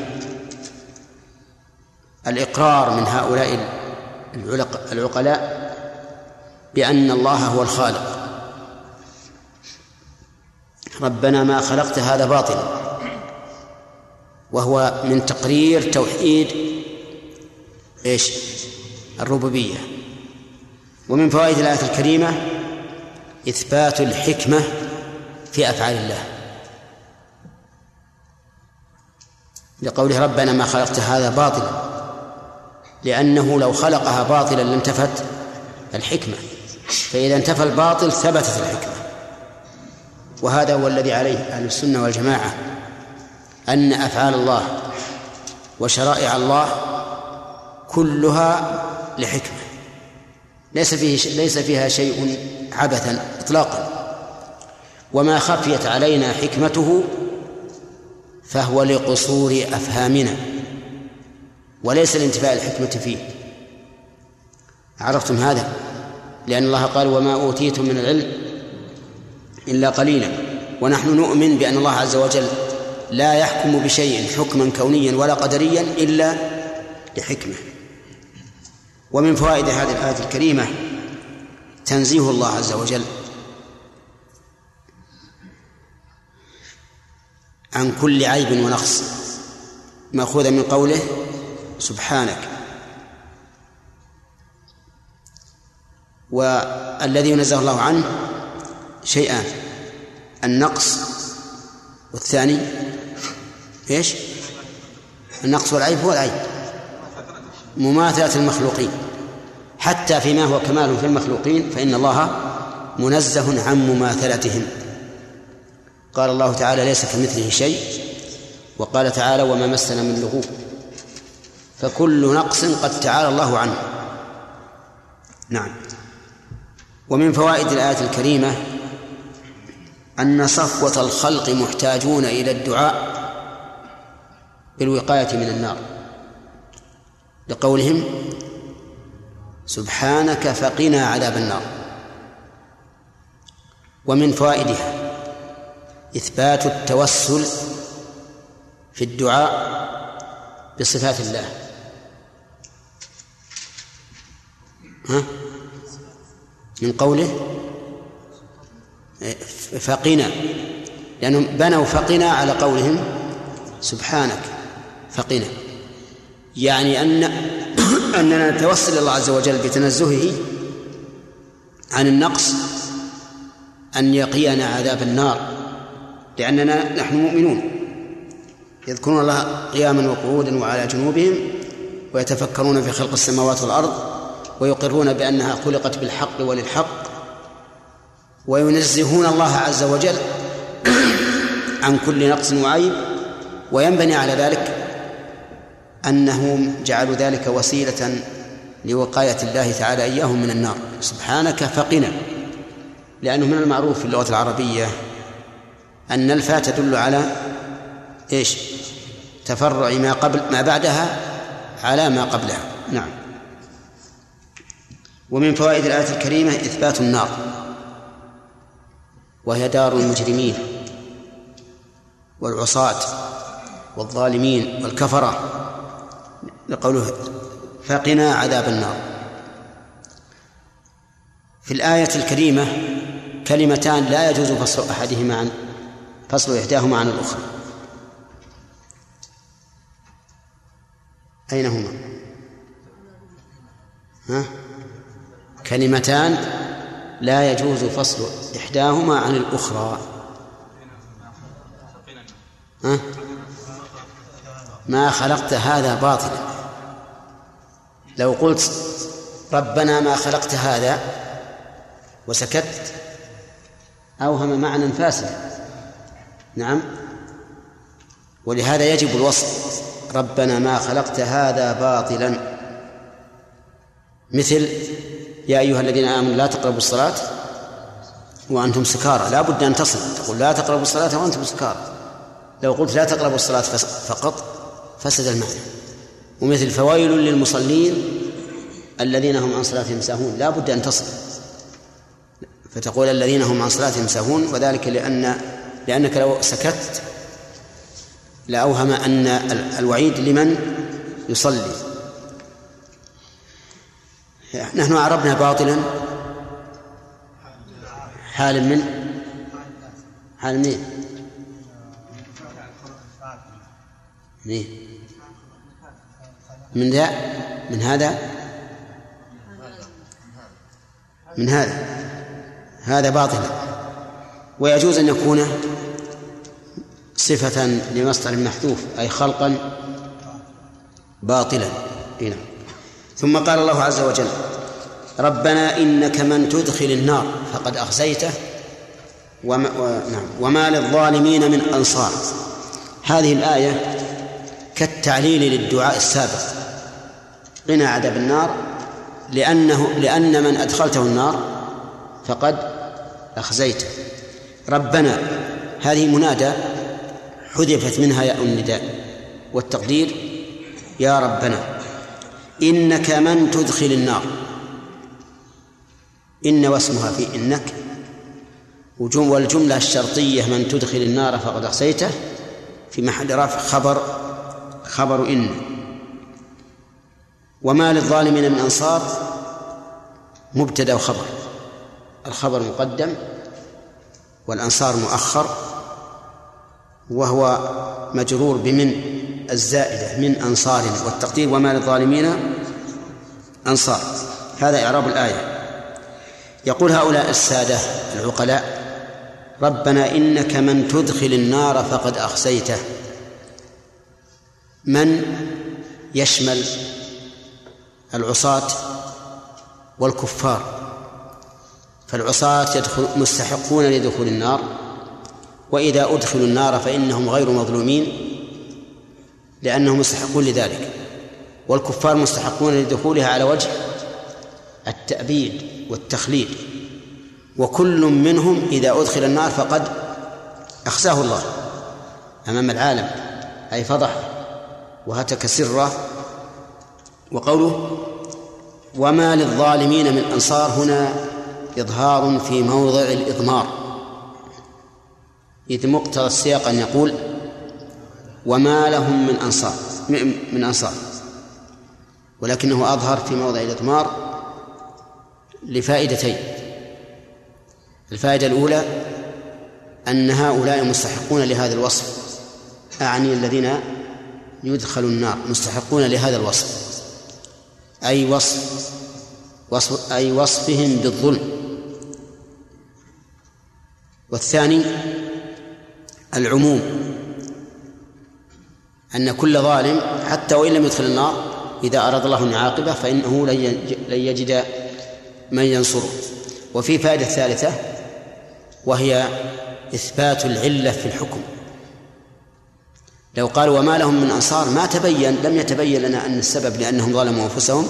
الإقرار من هؤلاء العقلاء بأن الله هو الخالق. ربنا ما خلقت هذا باطلا وهو من تقرير توحيد إيش؟ الربوبية. ومن فوائد الآية الكريمة إثبات الحكمة في أفعال الله. لقوله ربنا ما خلقت هذا باطلا لأنه لو خلقها باطلا لانتفت الحكمة. فإذا انتفى الباطل ثبتت الحكمة. وهذا هو الذي عليه أهل السنة والجماعة أن أفعال الله وشرائع الله كلها لحكمة. ليس فيه ليس فيها شيء عبثا إطلاقا. وما خفيت علينا حكمته فهو لقصور أفهامنا وليس لانتفاء الحكمة فيه. عرفتم هذا؟ لأن الله قال وما أوتيتم من العلم إلا قليلا. ونحن نؤمن بأن الله عز وجل لا يحكم بشيء حكما كونيا ولا قدريا إلا لحكمة ومن فوائد هذه الآية الكريمة تنزيه الله عز وجل عن كل عيب ونقص مأخوذة من قوله سبحانك والذي ينزه الله عنه شيئان النقص والثاني إيش؟ النقص والعيب هو العيب مماثلة المخلوقين. حتى فيما هو كمال في المخلوقين فإن الله منزه عن مماثلتهم. قال الله تعالى ليس كمثله شيء. وقال تعالى وما مسنا من لغوب فكل نقص قد تعالى الله عنه. نعم. ومن فوائد الآية الكريمة أن صفوة الخلق محتاجون إلى الدعاء بالوقاية من النار. لقولهم سبحانك فقنا عذاب النار. ومن فوائدها إثبات التوسل في الدعاء بصفات الله. ها؟ من قوله فقنا لأنهم بنوا فقنا على قولهم سبحانك فقنا. يعني أن أننا نتوسل الله عز وجل بتنزهه عن النقص أن يقينا عذاب النار لأننا نحن مؤمنون. يذكرون الله قياما وقعودا وعلى جنوبهم ويتفكرون في خلق السماوات والأرض ويقرون بأنها خلقت بالحق وللحق وينزهون الله عز وجل عن كل نقص وعيب وينبني على ذلك أنهم جعلوا ذلك وسيلة لوقاية الله تعالى إياهم من النار. سبحانك فقنا. لأنه من المعروف في اللغة العربية أن الفاء تدل على إيش؟ تفرع ما قبل ما بعدها على ما قبلها. نعم. ومن فوائد الآية الكريمة إثبات النار. وهي دار المجرمين والعصاة والظالمين والكفرة. لقوله فقنا عذاب النار في الآية الكريمة كلمتان لا يجوز فصل أحدهما عن فصل إحداهما عن الأخرى أين هما؟ ها؟ كلمتان لا يجوز فصل إحداهما عن الأخرى ها؟ ما خلقت هذا باطلا لو قلت ربنا ما خلقت هذا وسكت أوهم معنى فاسدا نعم. ولهذا يجب الوصف ربنا ما خلقت هذا باطلا. مثل يا أيها الذين آمنوا لا تقربوا الصلاة وأنتم سكارى. لا بد أن تصل. تقول لا تقربوا الصلاة وأنتم سكارى. لو قلت لا تقربوا الصلاة فقط فسد المعنى. ومثل فويل للمصلين الذين هم عن صلاتهم ساهون. لا بد أن تصل. فتقول الذين هم عن صلاتهم ساهون وذلك لأن لأنك لو سكت لأوهم أن الوعيد لمن يصلي. نحن أعربنا باطلا. حال من؟ حال من من من ذا؟ من هذا؟ من هذا. هذا باطل. ويجوز أن يكون صفة لمصدر محذوف أي خلقا باطلا. هنا ثم قال الله عز وجل ربنا إنك من تدخل النار فقد أخزيته وما, و... نعم. وما للظالمين من أنصار. هذه الآية كالتعليل للدعاء السابق. قنا عذاب النار لأنه لأن من أدخلته النار فقد أخزيته. ربنا هذه منادى حذفت منها ياء النداء والتقدير يا ربنا إنك من تدخل النار. إن واسمها في إنك. والجملة الشرطية من تدخل النار فقد أخسيته في محل رفع خبر خبر إن. وما للظالمين من أنصار مبتدأ وخبر الخبر مقدم والأنصار مؤخر وهو مجرور بمن؟ الزائدة من أنصار والتقدير وما للظالمين أنصار. هذا إعراب الآية. يقول هؤلاء السادة العقلاء ربنا إنك من تدخل النار فقد أخزيته. من يشمل العصاة والكفار. فالعصاة يدخل مستحقون لدخول النار وإذا أدخلوا النار فإنهم غير مظلومين لأنهم مستحقون لذلك. والكفار مستحقون لدخولها على وجه التأبيد والتخليد. وكل منهم إذا أدخل النار فقد أخزاه الله أمام العالم أي فضح وهتك سره وقوله وما للظالمين من أنصار هنا إظهار في موضع الإضمار. إذ مقتضى السياق أن يقول وما لهم من أنصار من أنصار. ولكنه أظهر في موضع الإضمار لفائدتين. الفائدة الأولى أن هؤلاء مستحقون لهذا الوصف أعني الذين يدخل النار مستحقون لهذا الوصف. أي وصف وصف أي وصفهم بالظلم. والثاني العموم أن كل ظالم حتى وإن لم يدخل النار إذا أراد الله أن يعاقبه فإنه لن يجد من ينصره. وفي فائدة ثالثة وهي إثبات العلة في الحكم. لو قال وما لهم من أنصار ما تبين لم يتبين لنا أن السبب لأنهم ظلموا أنفسهم.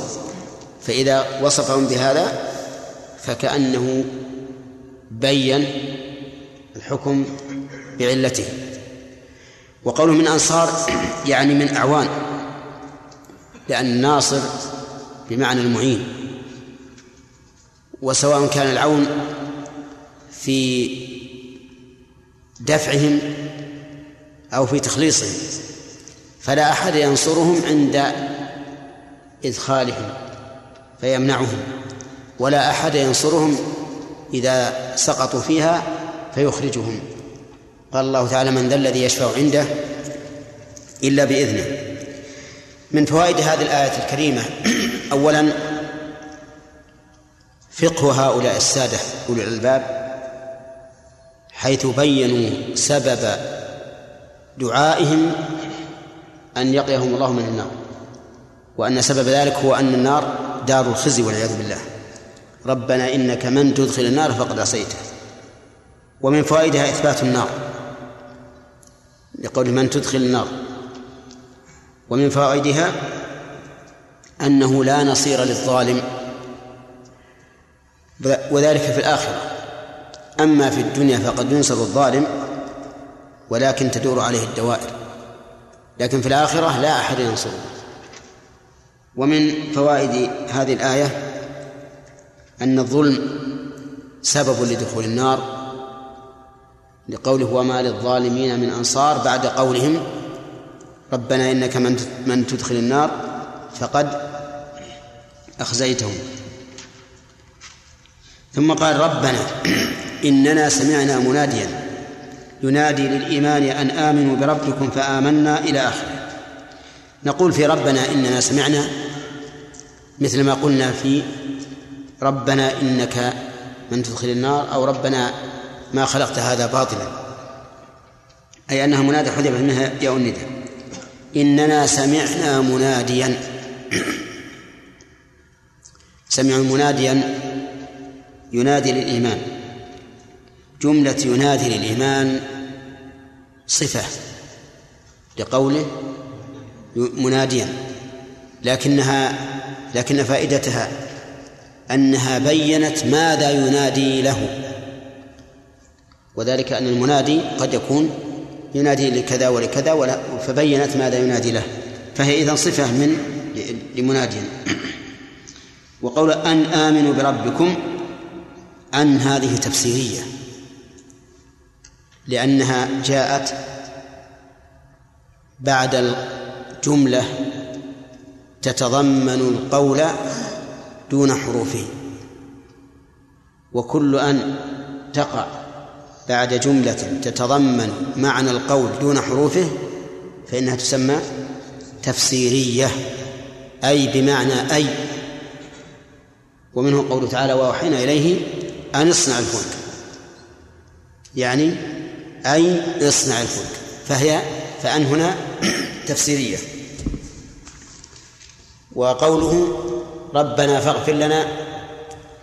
فإذا وصفهم بهذا فكأنه بين الحكم بعلته. وقوله من أنصار (clears throat) يعني من أعوان لأن الناصر بمعنى المعين. وسواء كان العون في دفعهم أو في تخليصهم فلا أحد ينصرهم عند إدخالهم فيمنعهم. ولا أحد ينصرهم إذا سقطوا فيها فيخرجهم. قال الله تعالى من ذا الذي يشفع عنده إلا بإذنه. من فوائد هذه الآية الكريمة (clears throat) أولا فقه هؤلاء السادة أولي الألباب حيث بينوا سبب دعائهم أن يقيهم الله من النار وأن سبب ذلك هو أن النار دار الخزي والعياذ بالله. ربنا إنك من تدخل النار فقد عصيته. ومن فوائدها إثبات النار لقول من تدخل النار. ومن فوائدها أنه لا نصير للظالم. وذلك في الآخرة. أما في الدنيا فقد ينصر الظالم ولكن تدور عليه الدوائر. لكن في الآخرة لا أحد ينصره. ومن فوائد هذه الآية أن الظلم سبب لدخول النار لقوله وما للظالمين من أنصار بعد قولهم ربنا إنك من من تدخل النار فقد أخزيتهم. ثم قال ربنا إننا سمعنا مناديا ينادي للإيمان أن آمنوا بربكم فآمنا إلى آخره. نقول في ربنا إننا سمعنا مثل ما قلنا في ربنا إنك من تدخل النار أو ربنا ما خلقت هذا باطلا. أي أنها منادى حذفت منها ياء الندى إننا سمعنا مناديا. سمعوا مناديا ينادي للإيمان. جملة ينادي للإيمان صفة لقوله مناديا لكنها لكن فائدتها أنها بينت ماذا ينادي له. وذلك أن المنادي قد يكون ينادي لكذا ولكذا ولا فبينت ماذا ينادي له. فهي إذن صفة من لمنادي. وقول أن آمنوا بربكم أن هذه تفسيرية. لأنها جاءت بعد الجملة تتضمن القول دون حروفه. وكل أن تقع بعد جملة تتضمن معنى القول دون حروفه فإنها تسمى تفسيرية أي بمعنى أي. ومنه قوله تعالى وأوحينا إليه أن اصنع الفلك. يعني أي إصنع الفلك. فهي فأن هنا تفسيرية. وقوله ربنا فاغفر لنا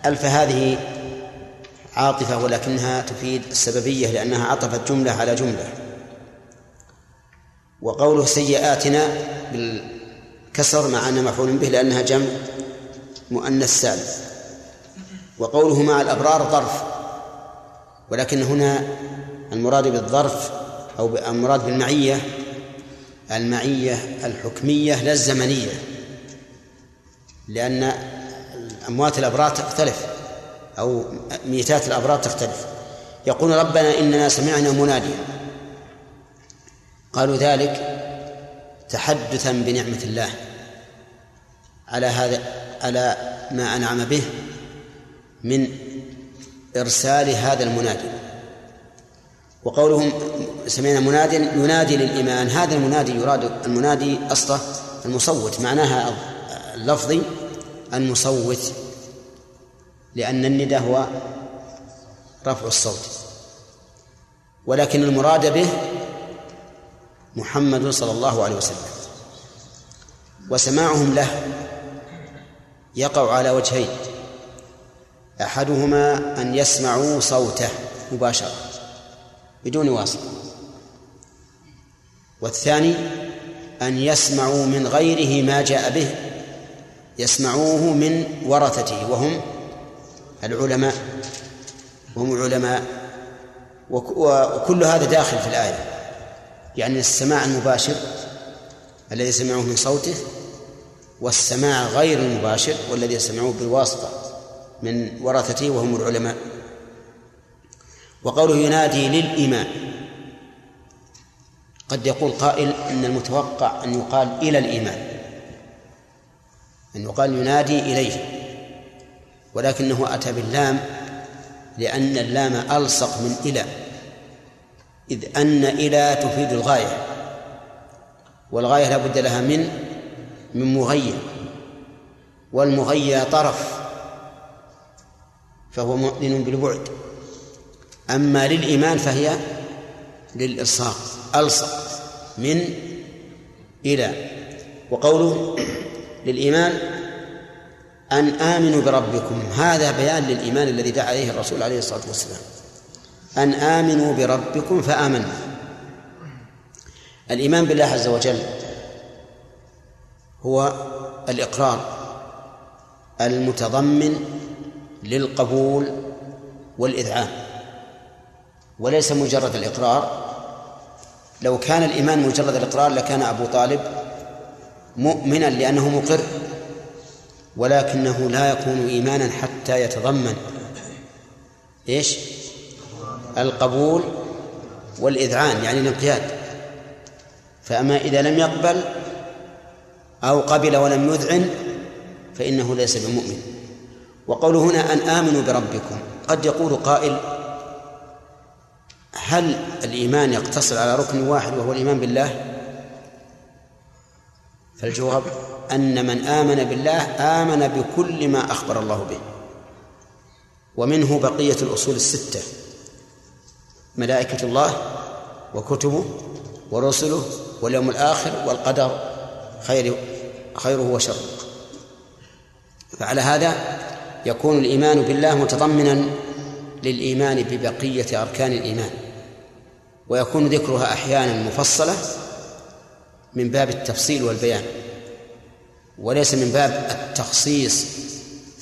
ألف هذه عاطفة ولكنها تفيد السببية لأنها عطفت جملة على جملة. وقوله سيئاتنا بالكسر مع أنه مفعول به لأنها جمع مؤنث سالم وقوله مع الأبرار ظرف ولكن هنا المراد بالظرف أو المراد بالمعية المعية الحكمية لا الزمنية لأن أموات الأبرار تختلف أو ميتات الأبرار تختلف. يقول ربنا إننا سمعنا مناديا. قالوا ذلك تحدثا بنعمة الله. على هذا على ما أنعم به من إرسال هذا المنادي. وقولهم سمعنا مناديا ينادي للإيمان. هذا المنادي يراد المنادي أصله المصوت معناها اللفظي المصوت لأن النداء هو رفع الصوت. ولكن المراد به محمد صلى الله عليه وسلم. وسماعهم له يقع على وجهين. أحدهما أن يسمعوا صوته مباشرة. بدون واسطة والثاني أن يسمعوا من غيره ما جاء به يسمعوه من ورثته وهم العلماء وهم العلماء. وكل هذا داخل في الآية. يعني السماع المباشر الذي سمعوه من صوته والسماع غير المباشر والذي سمعوه بالواسطة من ورثته وهم العلماء. وقوله ينادي للإيمان. قد يقول قائل إن المتوقع أن يقال إلى الإيمان. أن يقال ينادي إليه. ولكنه أتى باللام لأن اللام ألصق من إلى. إذ أن إلى تفيد الغاية. والغاية لا بد لها من من مغير. والمغير طرف. فهو مؤذن بالبعد. أما للإيمان فهي للإلصاق ألصق من إلى. وقوله للإيمان أن آمنوا بربكم هذا بيان للإيمان الذي دعا عليه الرسول عليه الصلاة والسلام. أن آمنوا بربكم فآمنا الإيمان بالله عز وجل هو الإقرار المتضمن للقبول والإذعان. وليس مجرد الإقرار. لو كان الإيمان مجرد الإقرار لكان أبو طالب مؤمنا لأنه مقر ولكنه لا يكون إيمانا حتى يتضمن. إيش؟ القبول والإذعان يعني الانقياد. فأما إذا لم يقبل أو قبل ولم يذعن فإنه ليس بمؤمن. وقوله هنا أن آمنوا بربكم قد يقول قائل هل الإيمان يقتصر على ركن واحد وهو الإيمان بالله؟ فالجواب أن من آمن بالله آمن بكل ما أخبر الله به ومنه بقية الأصول الستة ملائكة الله وكتبه ورسله واليوم الآخر والقدر خير خيره وشره. فعلى هذا يكون الإيمان بالله متضمنا للإيمان ببقية أركان الإيمان. ويكون ذكرها أحيانا مفصلة من باب التفصيل والبيان وليس من باب التخصيص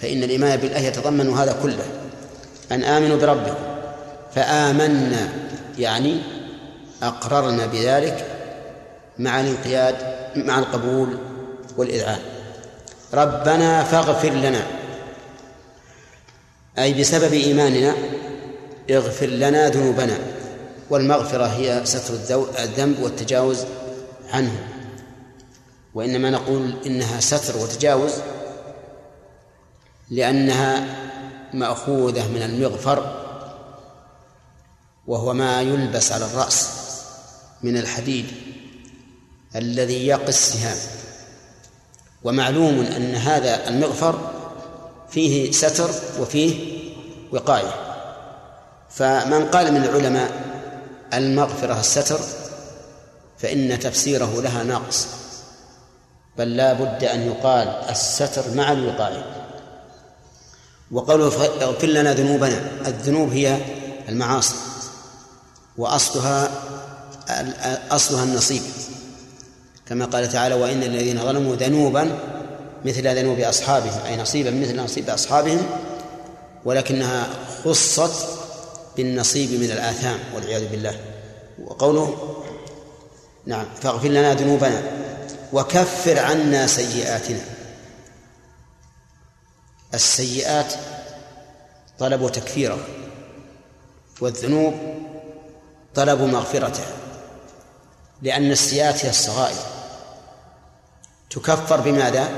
فإن الإيمان بالله يتضمن هذا كله. أن آمنوا بربكم فآمنا يعني أقررنا بذلك مع الانقياد مع القبول والإذعان. ربنا فاغفر لنا أي بسبب إيماننا اغفر لنا ذنوبنا. والمغفرة هي ستر الذنب والتجاوز عنه. وإنما نقول إنها ستر وتجاوز لأنها مأخوذة من المغفر وهو ما يلبس على الرأس من الحديد الذي يقي السهام ومعلوم أن هذا المغفر فيه ستر وفيه وقاية. فمن قال من العلماء المغفرة الستر فإن تفسيره لها ناقص بل لا بد أن يقال الستر مع الوقاية. وقوله اغفر لنا ذنوبنا الذنوب هي المعاصي وأصلها أصلها النصيب. كما قال تعالى وإن الذين ظلموا ذنوبا مثل ذنوب أصحابهم أي نصيبا مثل نصيب أصحابهم ولكنها خصت بالنصيب من الآثام والعياذ بالله. وقوله نعم فاغفر لنا ذنوبنا وكفر عنا سيئاتنا. السيئات طلب تكفيره والذنوب طلب مغفرته لأن السيئات هي الصغائر. تكفر بماذا؟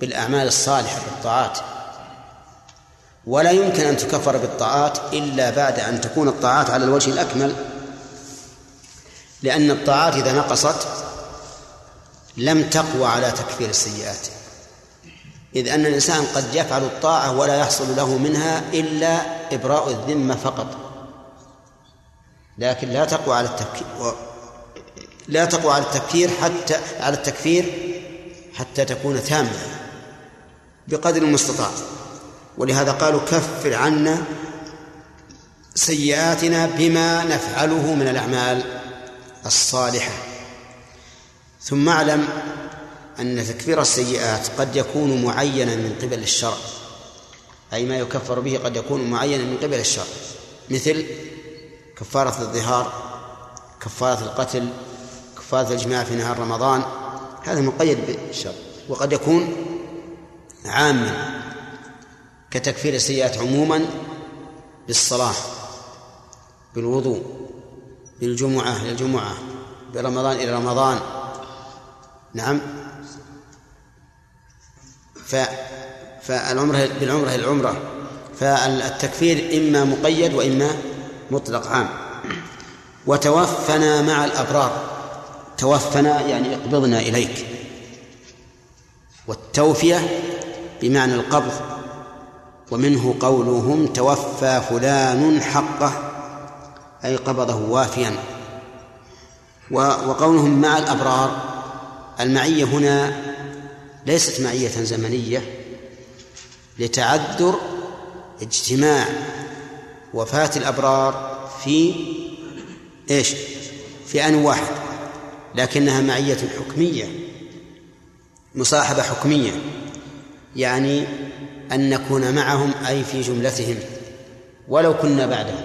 بالأعمال الصالحة بالطاعات ولا يمكن أن تكفر بالطاعات إلا بعد أن تكون الطاعات على الوجه الأكمل. لأن الطاعات إذا نقصت لم تقوى على تكفير السيئات. إذ أن الإنسان قد يفعل الطاعة ولا يحصل له منها إلا إبراء الذمة فقط. لكن لا تقوى على التكفير لا تقوى على التكفير حتى على التكفير حتى تكون تامة بقدر المستطاع. ولهذا قالوا كفر عنا سيئاتنا بما نفعله من الأعمال الصالحة. ثم اعلم أن تكفير السيئات قد يكون معينا من قبل الشرع. أي ما يكفر به قد يكون معينا من قبل الشرع. مثل كفارة الظهار كفارة القتل كفارة الإجماع في نهار رمضان هذا مقيد بالشرع وقد يكون عاما. كتكفير السيئات عموما بالصلاة بالوضوء بالجمعة إلى الجمعة برمضان إلى رمضان. نعم. ف فالعمرة بالعمرة العمرة. فالتكفير إما مقيد وإما مطلق عام. وتوفنا مع الأبرار. توفنا يعني اقبضنا إليك. والتوفية بمعنى القبض. ومنه قولهم توفى فلان حقه أي قبضه وافيا وقولهم مع الأبرار المعية هنا ليست معية زمنية لتعذر اجتماع وفاة الأبرار في إيش؟ في آن واحد لكنها معية حكمية مصاحبة حكمية يعني أن نكون معهم أي في جملتهم. ولو كنا بعدهم.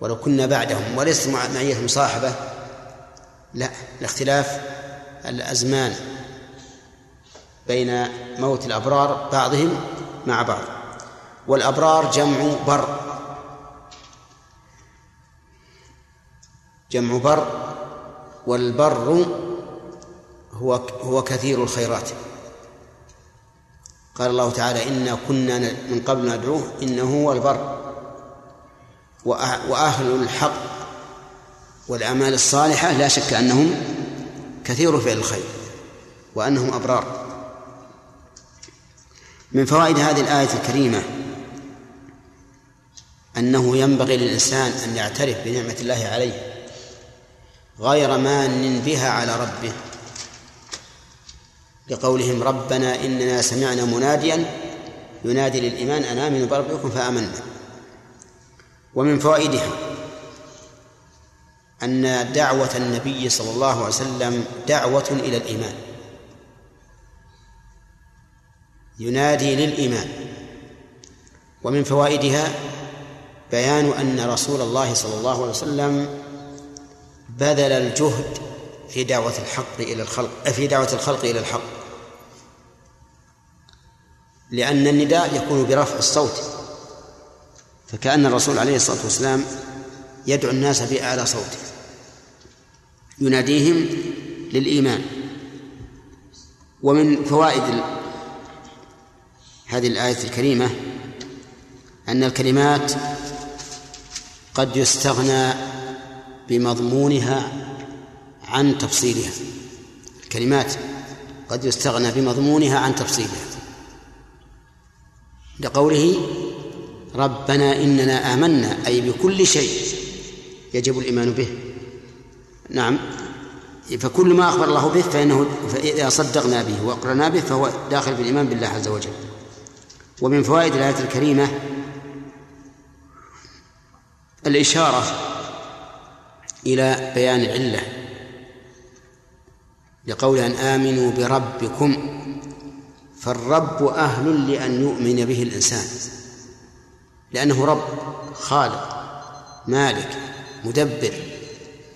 ولو كنا بعدهم. وليس معية مصاحبة لا. لاختلاف الأزمان بين موت الأبرار بعضهم مع بعض. والأبرار جمع بر. جمع بر. والبر هو هو كثير الخيرات. قال الله تعالى إنا كنا من قبل ندعوه إنه هو البر. وأهل الحق والأعمال الصالحة لا شك أنهم كثير فعل الخير وأنهم أبرار. من فوائد هذه الآية الكريمة أنه ينبغي للإنسان أن يعترف بنعمة الله عليه غير مان بها على ربه. لقولهم ربنا إننا سمعنا مناديا ينادي للإيمان أن آمنوا بربكم فآمنا. ومن فوائدها أن دعوة النبي صلى الله عليه وسلم دعوة إلى الإيمان. ينادي للإيمان. ومن فوائدها بيان أن رسول الله صلى الله عليه وسلم بذل الجهد في دعوة الحق إلى الخلق في دعوة الخلق إلى الحق. لأن النداء يكون برفع الصوت. فكأن الرسول عليه الصلاة والسلام يدعو الناس بأعلى صوته يناديهم للإيمان. ومن فوائد هذه الآية الكريمة أن الكلمات قد يستغنى بمضمونها عن تفصيلها. الكلمات قد يستغنى بمضمونها عن تفصيلها. لقوله ربنا إننا آمنا أي بكل شيء يجب الإيمان به. نعم. فكل ما أخبر الله به فإنه فإذا صدقنا به وأقرنا به فهو داخل في الإيمان بالله عز وجل. ومن فوائد الآية الكريمة الإشارة إلى بيان العلة. لقول أن آمنوا بربكم فالرب أهل لأن يؤمن به الإنسان لأنه رب خالق مالك مدبر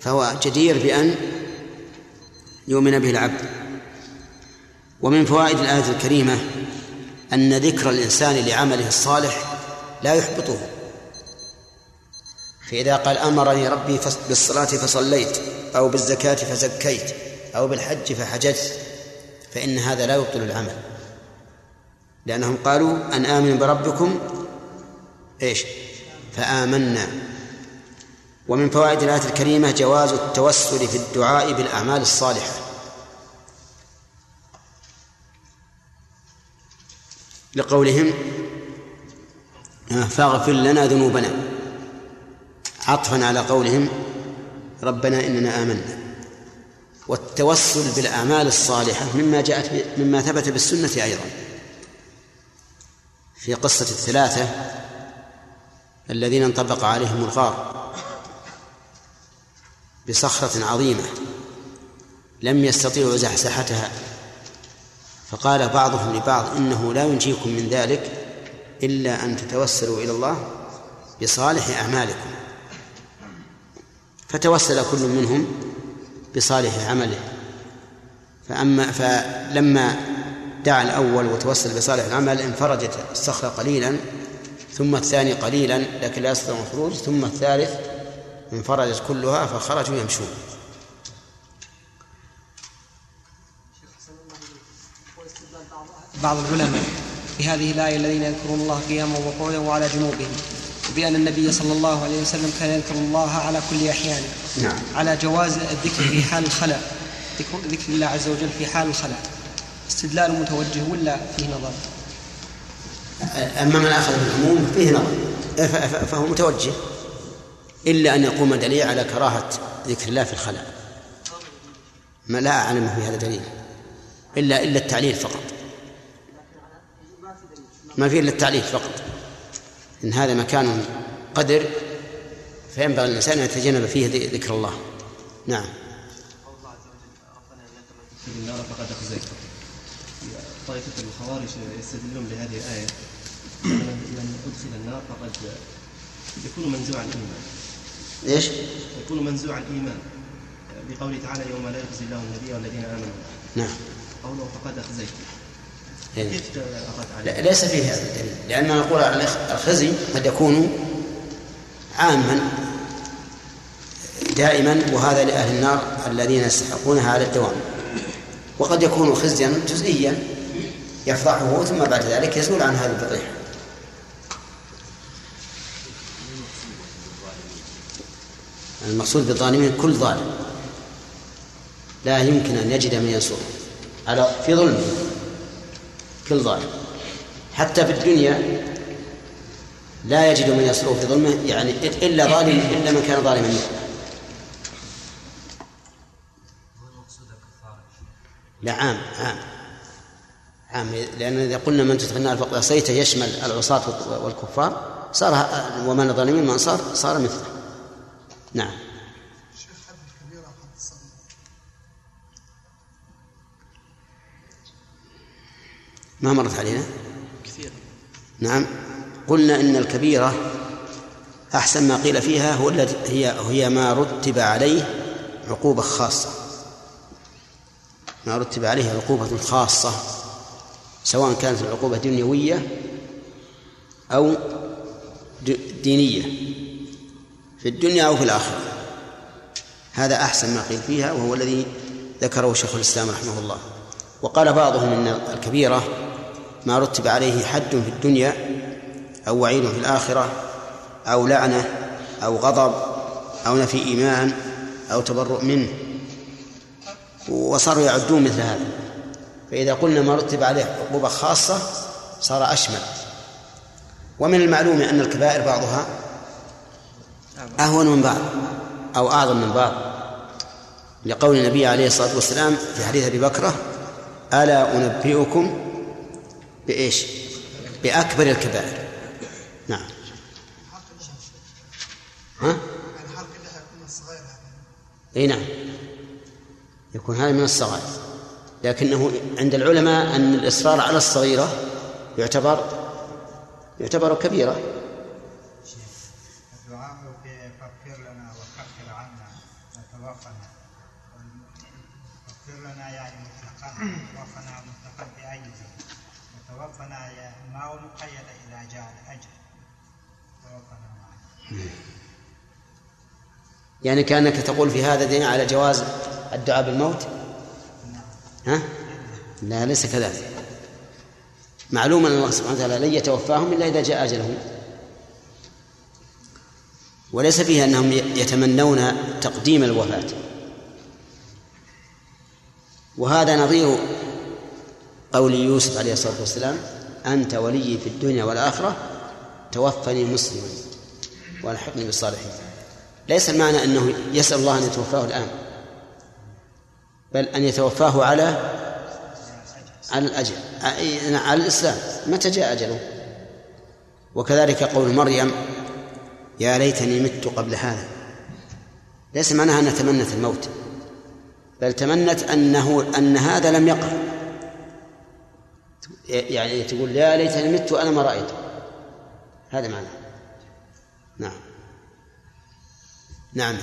فهو جدير بأن يؤمن به العبد. ومن فوائد الآية الكريمة أن ذكر الإنسان لعمله الصالح لا يحبطه. فإذا قال أمرني ربي بالصلاة فصليت أو بالزكاة فزكيت أو بالحج فحججت فإن هذا لا يبطل العمل. لأنهم قالوا أن آمنوا بربكم إيش؟ فآمنا. ومن فوائد الآية الكريمة جواز التوسل في الدعاء بالأعمال الصالحة. لقولهم فاغفر لنا ذنوبنا. عطفا على قولهم ربنا إننا آمنا. والتوسل بالأعمال الصالحة مما جاءت مما ثبت بالسنة أيضا. في قصة الثلاثة الذين انطبق عليهم الغار بصخرة عظيمة لم يستطيعوا زحزحتها فقال بعضهم لبعض إنه لا ينجيكم من ذلك إلا أن تتوسلوا إلى الله بصالح أعمالكم. فتوسل كل منهم بصالح عمله. فأما فلما دعا الأول وتوسل بصالح العمل انفرجت الصخرة قليلا ثم الثاني قليلا لكن لا يستطيع الخروج ثم الثالث انفرجت كلها فخرجوا يمشون. بعض العلماء في هذه الآية الذين يذكرون الله قياما وقعودا وعلى جنوبهم. وبأن النبي صلى الله عليه وسلم كان يذكر الله على كل أحيانه نعم. على جواز الذكر في حال الخلاء ذكر, ذكر الله عز وجل في حال الخلاء استدلال متوجه ولا فيه نظر؟ أما من أخذ بالعموم فيه نظر. فهو متوجه. إلا أن يقوم دليل على كراهة ذكر الله في الخلاء ما لا أعلم في هذا دليل. إلا إلا التعليل فقط. ما فيه إلا التعليل فقط. إن هذا مكان قدر فينبغي الإنسان أن يتجنب فيه ذكر الله. نعم. النار فقد أخزيت. طائفة الخوارج يستدلون بهذه الآية. من أدخل النار فقد يكون منزوعا الإيمان. ليش؟ يكون منزوعا الإيمان. بقوله تعالى يوم لا يخزي الله النبي والذين آمنوا. نعم. قوله فقد أخزيت إيه. كيف أخذت عليه؟ لا ليس فيه هذا الدليل. لأننا نقول الخزي قد يكون عاما دائما وهذا لأهل النار الذين يستحقونها على الدوام. وقد يكون خزيا جزئيا يفضحه ثم بعد ذلك يزول عن هذه الفضيحة المقصود بالظالمين كل ظالم. لا يمكن أن يجد من ينصره. على في ظلمه كل ظالم. حتى في الدنيا لا يجد من يصله في ظلمه يعني إلا ظالم إلا من كان ظالما مثله لا عام عام. عام لأن إذا قلنا من النار فقد عصيته يشمل العصاة والكفار صار ومن الظالمين من صار صار مثله. نعم. ما مرت علينا؟ كثير. نعم. قلنا إن الكبيرة أحسن ما قيل فيها هو هي هي ما رتب عليه عقوبة خاصة. ما رتب عليه عقوبة خاصة سواء كانت العقوبة دنيوية أو دينية في الدنيا أو في الآخرة. هذا أحسن ما قيل فيها وهو الذي ذكره شيخ الإسلام رحمه الله. وقال بعضهم إن الكبيرة ما رتب عليه حد في الدنيا أو وعيد في الآخرة أو لعنة أو غضب أو نفي إيمان أو تبرؤ منه وصاروا يعدون مثل هذا. فإذا قلنا ما رتب عليه عقوبة خاصة صار أشمل. ومن المعلوم أن الكبائر بعضها أهون من بعض أو أعظم من بعض. لقول النبي عليه الصلاة والسلام في حديث أبي بكرة ألا أنبئكم بإيش؟ بأكبر الكبائر. نعم. ها؟ إي نعم. يكون هذا من الصغائر. لكنه عند العلماء أن الإصرار على الصغيرة يعتبر يعتبر كبيرة الدعاء فاغفر لنا وكفر عنا وتوفنا اغفر لنا يعني مطلقا توفنا مطلقا بأجل ما هو مقيد إذا جاء الأجل. يعني كأنك تقول في هذا دين على جواز الدعاء بالموت؟ ها؟ لا ليس كذلك. معلوم أن الله سبحانه وتعالى لن يتوفاهم إلا إذا جاء أجلهم. وليس فيه أنهم يتمنون تقديم الوفاة. وهذا نظير قول يوسف عليه الصلاة والسلام أنت ولي في الدنيا والآخرة توفني مسلما والحقني بالصالحين. ليس المعنى أنه يسأل الله أن يتوفاه الآن بل أن يتوفاه على على الأجل على الإسلام. متى جاء أجله؟ وكذلك قول مريم يا ليتني مت قبل هذا. ليس معناها أنها تمنت الموت بل تمنت أنه أن هذا لم يقع. يعني تقول يا ليتني مت وأنا ما رأيته. هذا معنى نعم. نعم.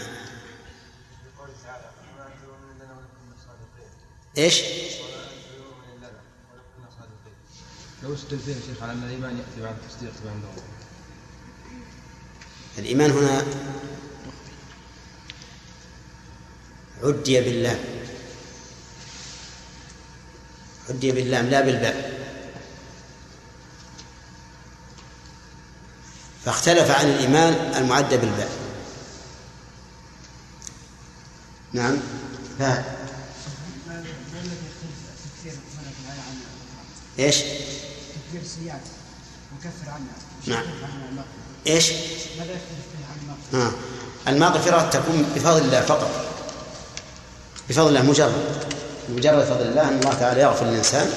إيش؟ لو استدلتين يا شيخ على أن الإيمان يأتي بعد التصديق بعد الإيمان هنا عدي بالله عدي باللام لا بالباء. فاختلف عن الإيمان المعدى بالباء نعم فهد إيش؟ تكفير السيئات وكفر عنها نعم. إيش؟ ماذا يختلف عن المغفرة؟ المغفرة تكون بفضل الله فقط بفضل الله مجرد مجرد فضل الله أن الله تعالى يغفر للإنسان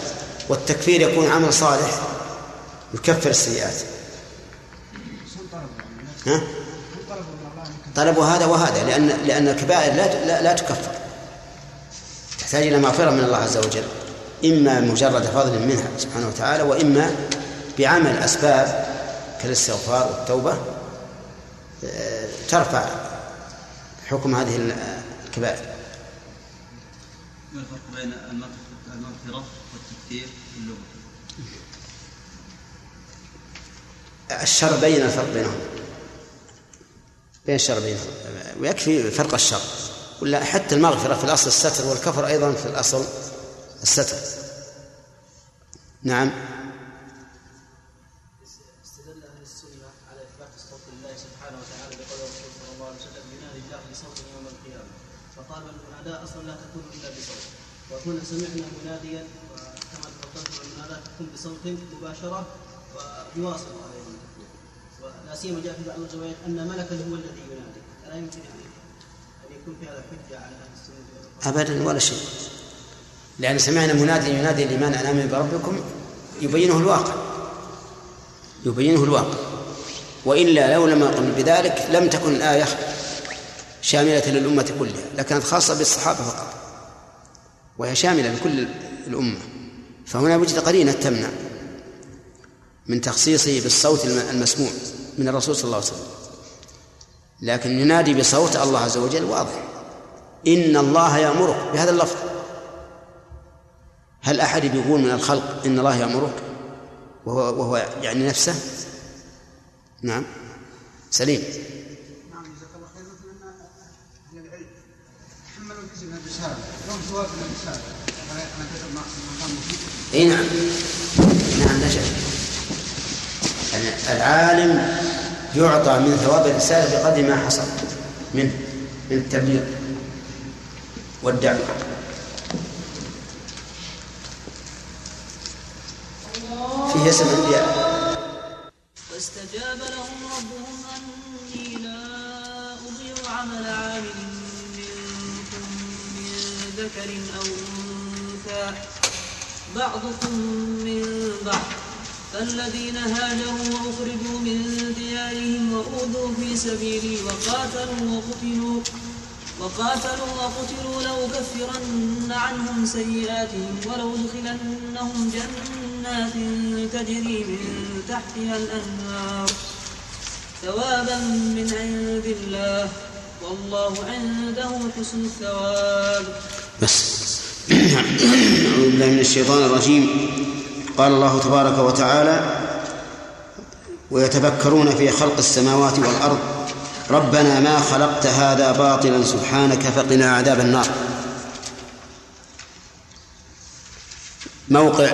والتكفير يكون عمل صالح يكفر السيئات؟ ها؟ طلبوا هذا وهذا لأن لأن الكبائر لا لا, لا تكفر تحتاج إلى مغفرة من الله عز وجل إما مجرد فضل منها سبحانه وتعالى وإما بعمل أسباب كالاستغفار والتوبة آه، ترفع حكم هذه الكبائر ما الفرق بين المغفرة والتكفير في اللغة؟ الشر بين الفرق بينهم بين الشر بينهم ويكفي فرق الشر. ولا حتى المغفرة في الأصل الستر والكفر أيضا في الأصل الستر. نعم. استدل أهل السنة على الله سبحانه وتعالى صلى الله عليه وسلم يوم القيامة. فقال المناداة أصلا لا تكون إلا بصوت. وهنا سمعنا مناديا وكما تفضلت المناداة تكون بصوت مباشرة وبواسطه أيضا ولا سيما جاء في بعض الروايات أن ملكا هو الذي ينادي. الا يمكن أن يكون في هذا حجة على أهل السنة. أبدا ولا شيء. لأن سمعنا منادي ينادي الإيمان أن آمنوا بربكم يبينه الواقع. يبينه الواقع. وإلا لو لم يقل بذلك لم تكن الآية شاملة للأمة كلها لكانت خاصة بالصحابة فقط. وهي شاملة لكل الأمة. فهنا وجد قرينة تمنع. من تخصيصه بالصوت المسموع من الرسول صلى الله عليه وسلم. لكن ينادي بصوت الله عز وجل واضح. إن الله يأمرك بهذا اللفظ. هل أحد بيقول من الخلق إن الله يأمرك؟ وهو, وهو يعني نفسه؟ نعم. سليم. نعم جزاك الله خير. مثل أهل العلم حملوا الجزء من الرسالة لهم ثواب من الرسالة. أنا كتب مقام مفيد اي نعم. نعم لا شك. يعني العالم يعطى من ثواب الرسالة بقدر ما حصل منه من التبليغ والدعوة. فيه اسم الأنبياء. فاستجاب لهم ربهم أني لا أضيع عمل عامل منكم من ذكر أو أنثى. بعضكم من بعض. فالذين هاجروا وأخرجوا من ديارهم وأوذوا في سبيلي وقاتلوا وقتلوا وقاتلوا وقتلوا لأكفرن عنهم سيئاتهم ولأدخلنهم جنات تجري من تحتها الأنهار ثوابا من عند الله. والله عنده حسن الثواب. بس. (coughs) أعوذ بالله من الشيطان الرجيم. قال الله تبارك وتعالى ويتفكرون في خلق السماوات والأرض. ربنا ما خلقت هذا باطلا سبحانك فقنا عذاب النار. موقع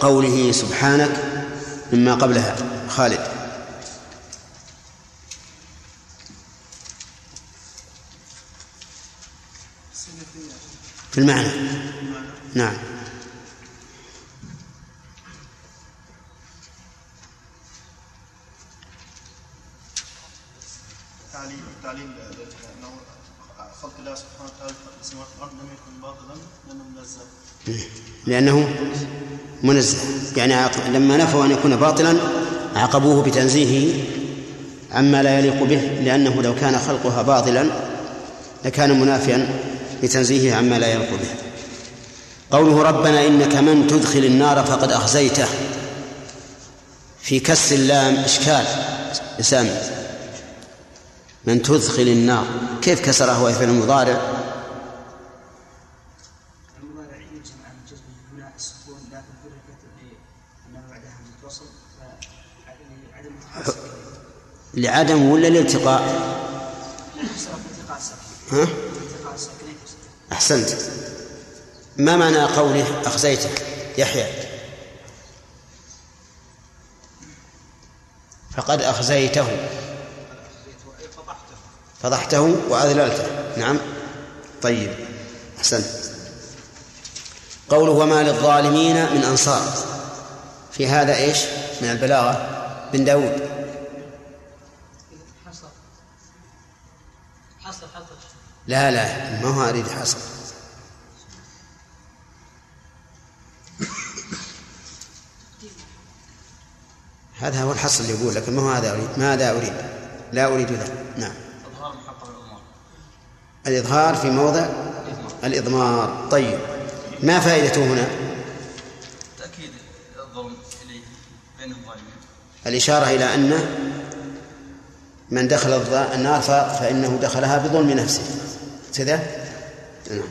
قوله سبحانك مما قبلها. خالد. في المعنى. نعم. تعليم تعليم إنه خلق الله سبحانه وتعالى السماوات والأرض لم يكن باطلا لأنه منزه لأنه منزه يعني لما نفوا أن يكون باطلا عاقبوه بتنزيهه عما لا يليق به لأنه لو كان خلقها باطلا لكان منافيا لتنزيهه عما لا يليق به. قوله ربنا إنك من تدخل النار فقد أخزيته. في كسر اللام إشكال. يا سامي من تدخل النار. كيف كسره وهي فعل التقاء لعدم ولا الالتقاء؟ ها؟ أحسنت. ما معنى قوله أخزيته؟ يحيى. فقد أخزيته. فضحته وأذللته. نعم. طيب. أحسنت قوله وما للظالمين من أنصار. في هذا إيش؟ من البلاغة. بن داود. حصل. حصل حصل. لا لا. ما هو أريد حصر هذا هو الحصر اللي يقول لكن ما هو هذا أريد؟ ماذا أريد؟ لا أريد ذا. نعم. الإظهار في موضع الإضمار. طيب ما فائدته هنا؟ تأكيد الظلم إليه بين الظالمين. الإشارة إلى أن من دخل النار فإنه دخلها بظلم نفسه. كذا؟ نعم.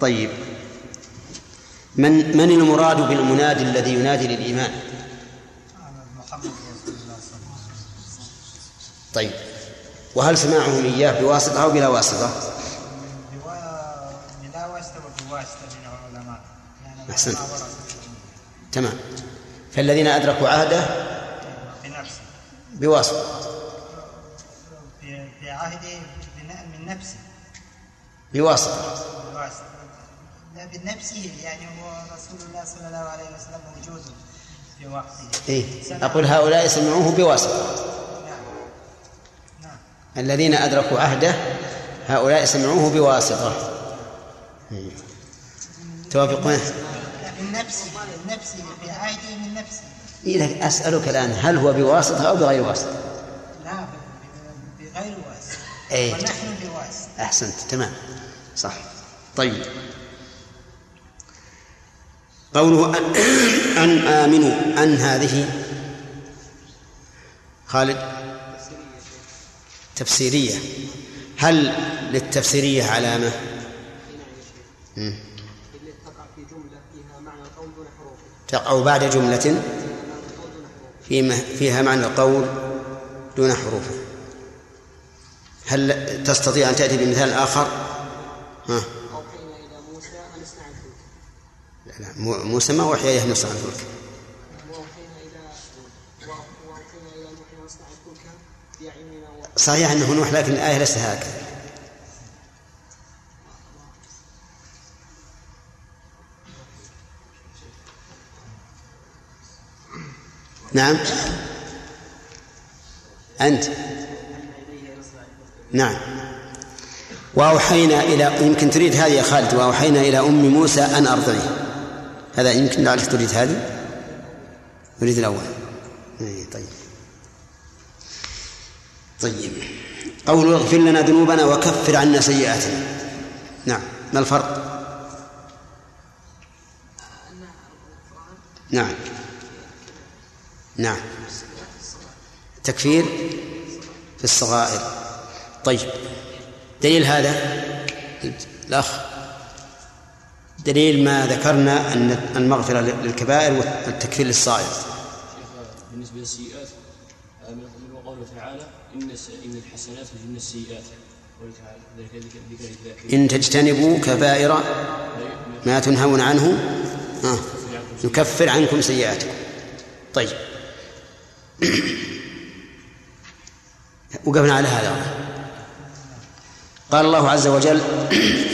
طيب. من من المراد بالمنادي الذي ينادي للإيمان؟ محمد رسول الله صلى الله عليه وسلم. طيب. وهل سماعهم إياه بواسطة أو بلا واسطة؟ بلا واسطة وبواسطة من العلماء أحسنت. تمام. فالذين أدركوا عهده بنفسه بواسطة. في في عهده بن- من نفسه بواسطة. بواسطة لا بنفسه يعني هو رسول الله صلى الله عليه وسلم موجود في وقته إيه. أقول هؤلاء سمعوه بواسطة. الذين أدركوا عهده هؤلاء سمعوه بواسطة. توافقون؟ لا من نفسه من نفسه من نفسه إيه لك أسألك الآن هل هو بواسطة أو بغير واسطة؟ لا بغير واسطة. إيه. ونحن بواسطة. أحسنت تمام. صح. طيب. قوله أن آمنوا أن هذه خالد؟ تفسيرية. هل للتفسيرية علامة؟ مم. تقع في جملة فيها معنى القول دون حروف تقع بعد جملة فيما فيها معنى القول دون حروفه هل تستطيع أن تأتي بمثال آخر؟ ها. أوحينا إلى موسى أن اصنع الفلك. لا لا مو- موسى ما أوحي إليه أن يصنع الفلك وأوحينا إلى وأوحينا إلى نوح أن اصنع الفلك بأعيننا و- صحيح أنه نوح لكن الآية ليست هكذا. نعم. أنت. نعم. وأوحينا إلى يمكن تريد هذه يا خالد وأوحينا إلى أم موسى أن أرضعيه هذا يمكن لعلك تريد هذه؟ نريد الأول. إيه، طيب. طيب قول اغفر لنا ذنوبنا وكفر عنا سيئاتنا. نعم ما الفرق؟ نعم. نعم. تكفير في الصغائر. طيب دليل هذا؟ الأخ دليل ما ذكرنا أن المغفرة للكبائر والتكفير للصغائر بالنسبة للسيئات إن الحسنات يذهبن السيئات. قوله تعالى ذلك ذكر الذاكرين. إن تجتنبوا كبائر ما تنهون عنه آه. نكفر عنكم سيئاتكم. طيب. (clears throat) وقفنا على هذا. قال الله عز وجل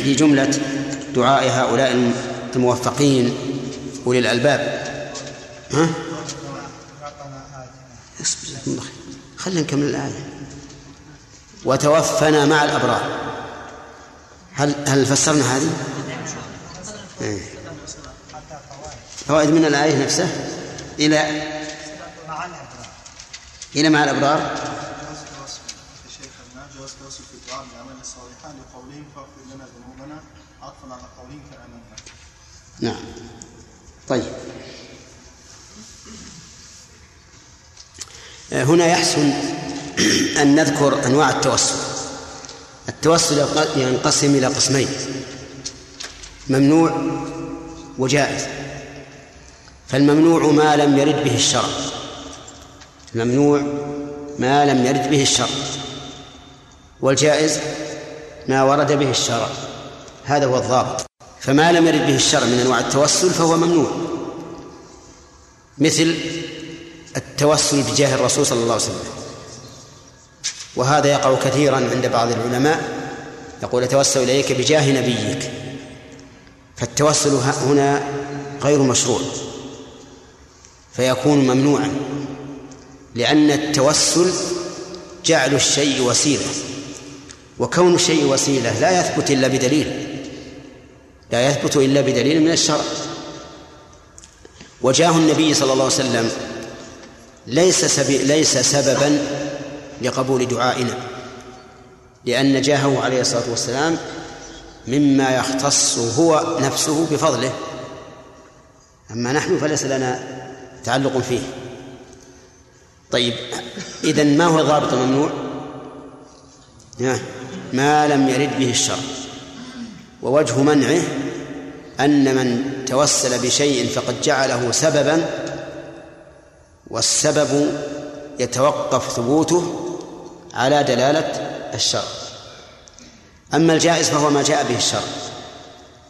في جملة دعاء هؤلاء الموفقين أولي الألباب. ها؟ اصبر خلينا نكمل الآية. وتوفنا مع الأبرار هل هل فسرنا هذه؟ إيه. فوائد من الآية نفسها إلى إلى مع الأبرار نعم طيب هنا يحسن أن نذكر أنواع التوسل. التوسل ينقسم إلى قسمين. ممنوع وجائز. فالممنوع ما لم يرد به الشرع. الممنوع ما لم يرد به الشرع. والجائز ما ورد به الشرع. هذا هو الضابط. فما لم يرد به الشرع من أنواع التوسل فهو ممنوع. مثل التوسل بجاه الرسول صلى الله عليه وسلم. وهذا يقع كثيرا عند بعض العلماء. يقول أتوسل إليك بجاه نبيك. فالتوسل هنا غير مشروع. فيكون ممنوعا. لأن التوسل جعل الشيء وسيلة. وكون الشيء وسيلة لا يثبت إلا بدليل. لا يثبت إلا بدليل من الشرع. وجاه النبي صلى الله عليه وسلم ليس سبي ليس سببا لقبول دعائنا. لأن جاهه عليه الصلاة والسلام مما يختص هو نفسه بفضله. أما نحن فليس لنا تعلق فيه. طيب إذا ما هو ضابط الممنوع؟ ما لم يرد به الشرع. ووجه منعه أن من توسل بشيء فقد جعله سببا والسبب يتوقف ثبوته على دلالة الشرع أما الجائز فهو ما جاء به الشرع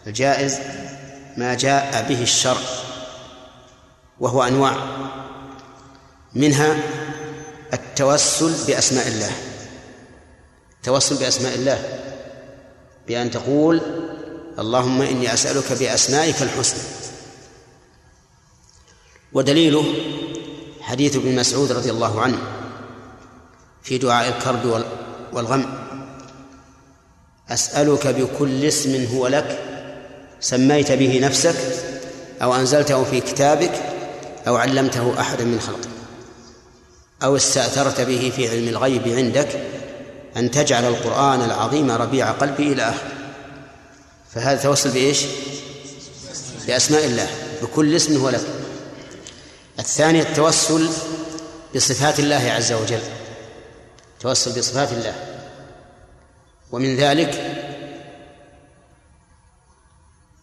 الجائز ما جاء به الشرع وهو أنواع. منها التوسل بأسماء الله. التوسل بأسماء الله بأن تقول اللهم إني أسألك بأسمائك الحسنى. ودليله حديث ابن مسعود رضي الله عنه. في دعاء الكرب والغم. أسألك بكل اسم هو لك سميت به نفسك أو أنزلته في كتابك أو علمته أحدا من خلقك أو استأثرت به في علم الغيب عندك أن تجعل القرآن العظيم ربيع قلبي إلى آخره. فهذا توصل بإيش؟ بأسماء الله بكل اسم هو لك. الثاني التوسل بصفات الله عز وجل. توسل بصفات الله. ومن ذلك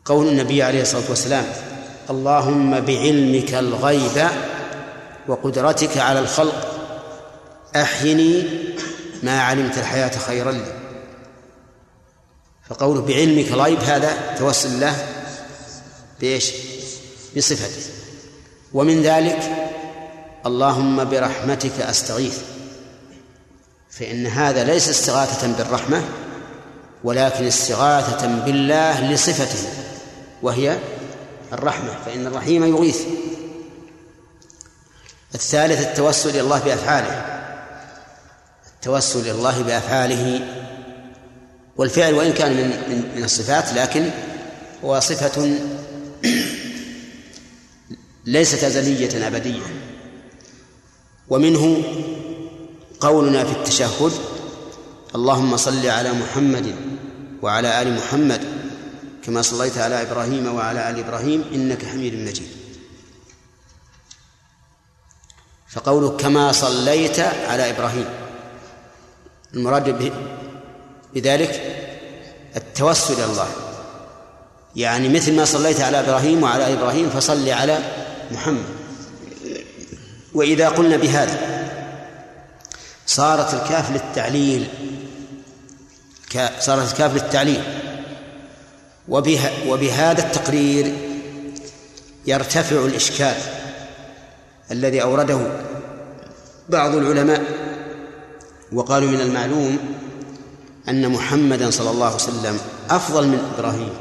قول النبي عليه الصلاة والسلام اللهم بعلمك الغيب وقدرتك على الخلق أحيني ما علمت الحياة خيرا لي. فقوله بعلمك الغيب هذا توسل الله بإيش؟ بصفته. ومن ذلك اللهم برحمتك أستغيث. فإن هذا ليس استغاثة بالرحمة ولكن استغاثة بالله لصفته وهي الرحمة فإن الرحيم يغيث. الثالث التوسل إلى الله بأفعاله. التوسل إلى الله بأفعاله والفعل وإن كان من من, من الصفات لكن هو صفة ليست أزلية أبدية. ومنه قولنا في التشهد. اللهم صل على محمد وعلى آل محمد كما صليت على إبراهيم وعلى آل إبراهيم إنك حميد مجيد. فقولك كما صليت على إبراهيم. المراد بذلك التوسل إلى الله. يعني مثل ما صليت على إبراهيم وعلى إبراهيم فصل على محمد. وإذا قلنا بهذا صارت الكاف للتعليل. صارت الكاف للتعليل. وبها وبهذا التقرير يرتفع الإشكال الذي أورده بعض العلماء وقالوا من المعلوم أن محمدا صلى الله عليه وسلم أفضل من إبراهيم.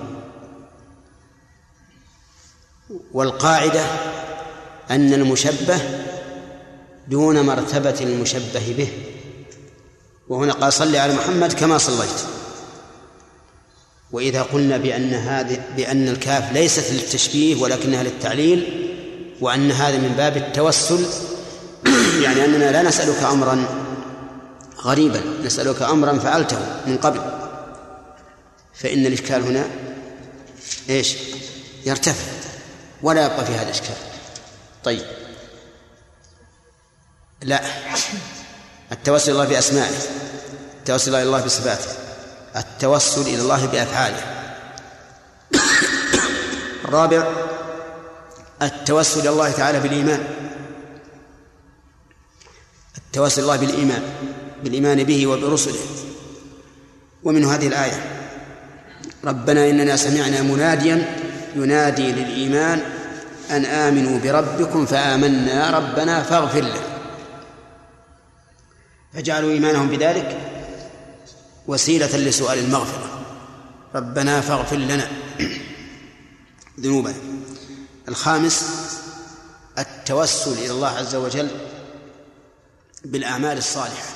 والقاعدة أن المشبه دون مرتبة المشبه به. وهنا قال صل على محمد كما صليت. وإذا قلنا بأن هذه بأن الكاف ليست للتشبيه ولكنها للتعليل وأن هذا من باب التوسل (clears throat) يعني أننا لا نسألك أمرا غريبا نسألك أمرا فعلته من قبل. فإن الإشكال هنا إيش؟ يرتفع ولا يبقى في هذا الإشكال طيب. لا. التوسل إلى الله بأسمائه التوسل إلى الله بصفاته التوسل إلى الله بأفعاله الرابع التوسل إلى الله تعالى بالإيمان. التوسل الله بالإيمان بالإيمان به وبرسله. ومن هذه الآية ربنا إننا سمعنا مناديا ينادي للإيمان أن آمنوا بربكم فآمنا ربنا فاغفر له. فجعلوا إيمانهم بذلك وسيلة لسؤال المغفرة. ربنا فاغفر لنا ذنوبنا. الخامس التوسل إلى الله عز وجل بالأعمال الصالحة.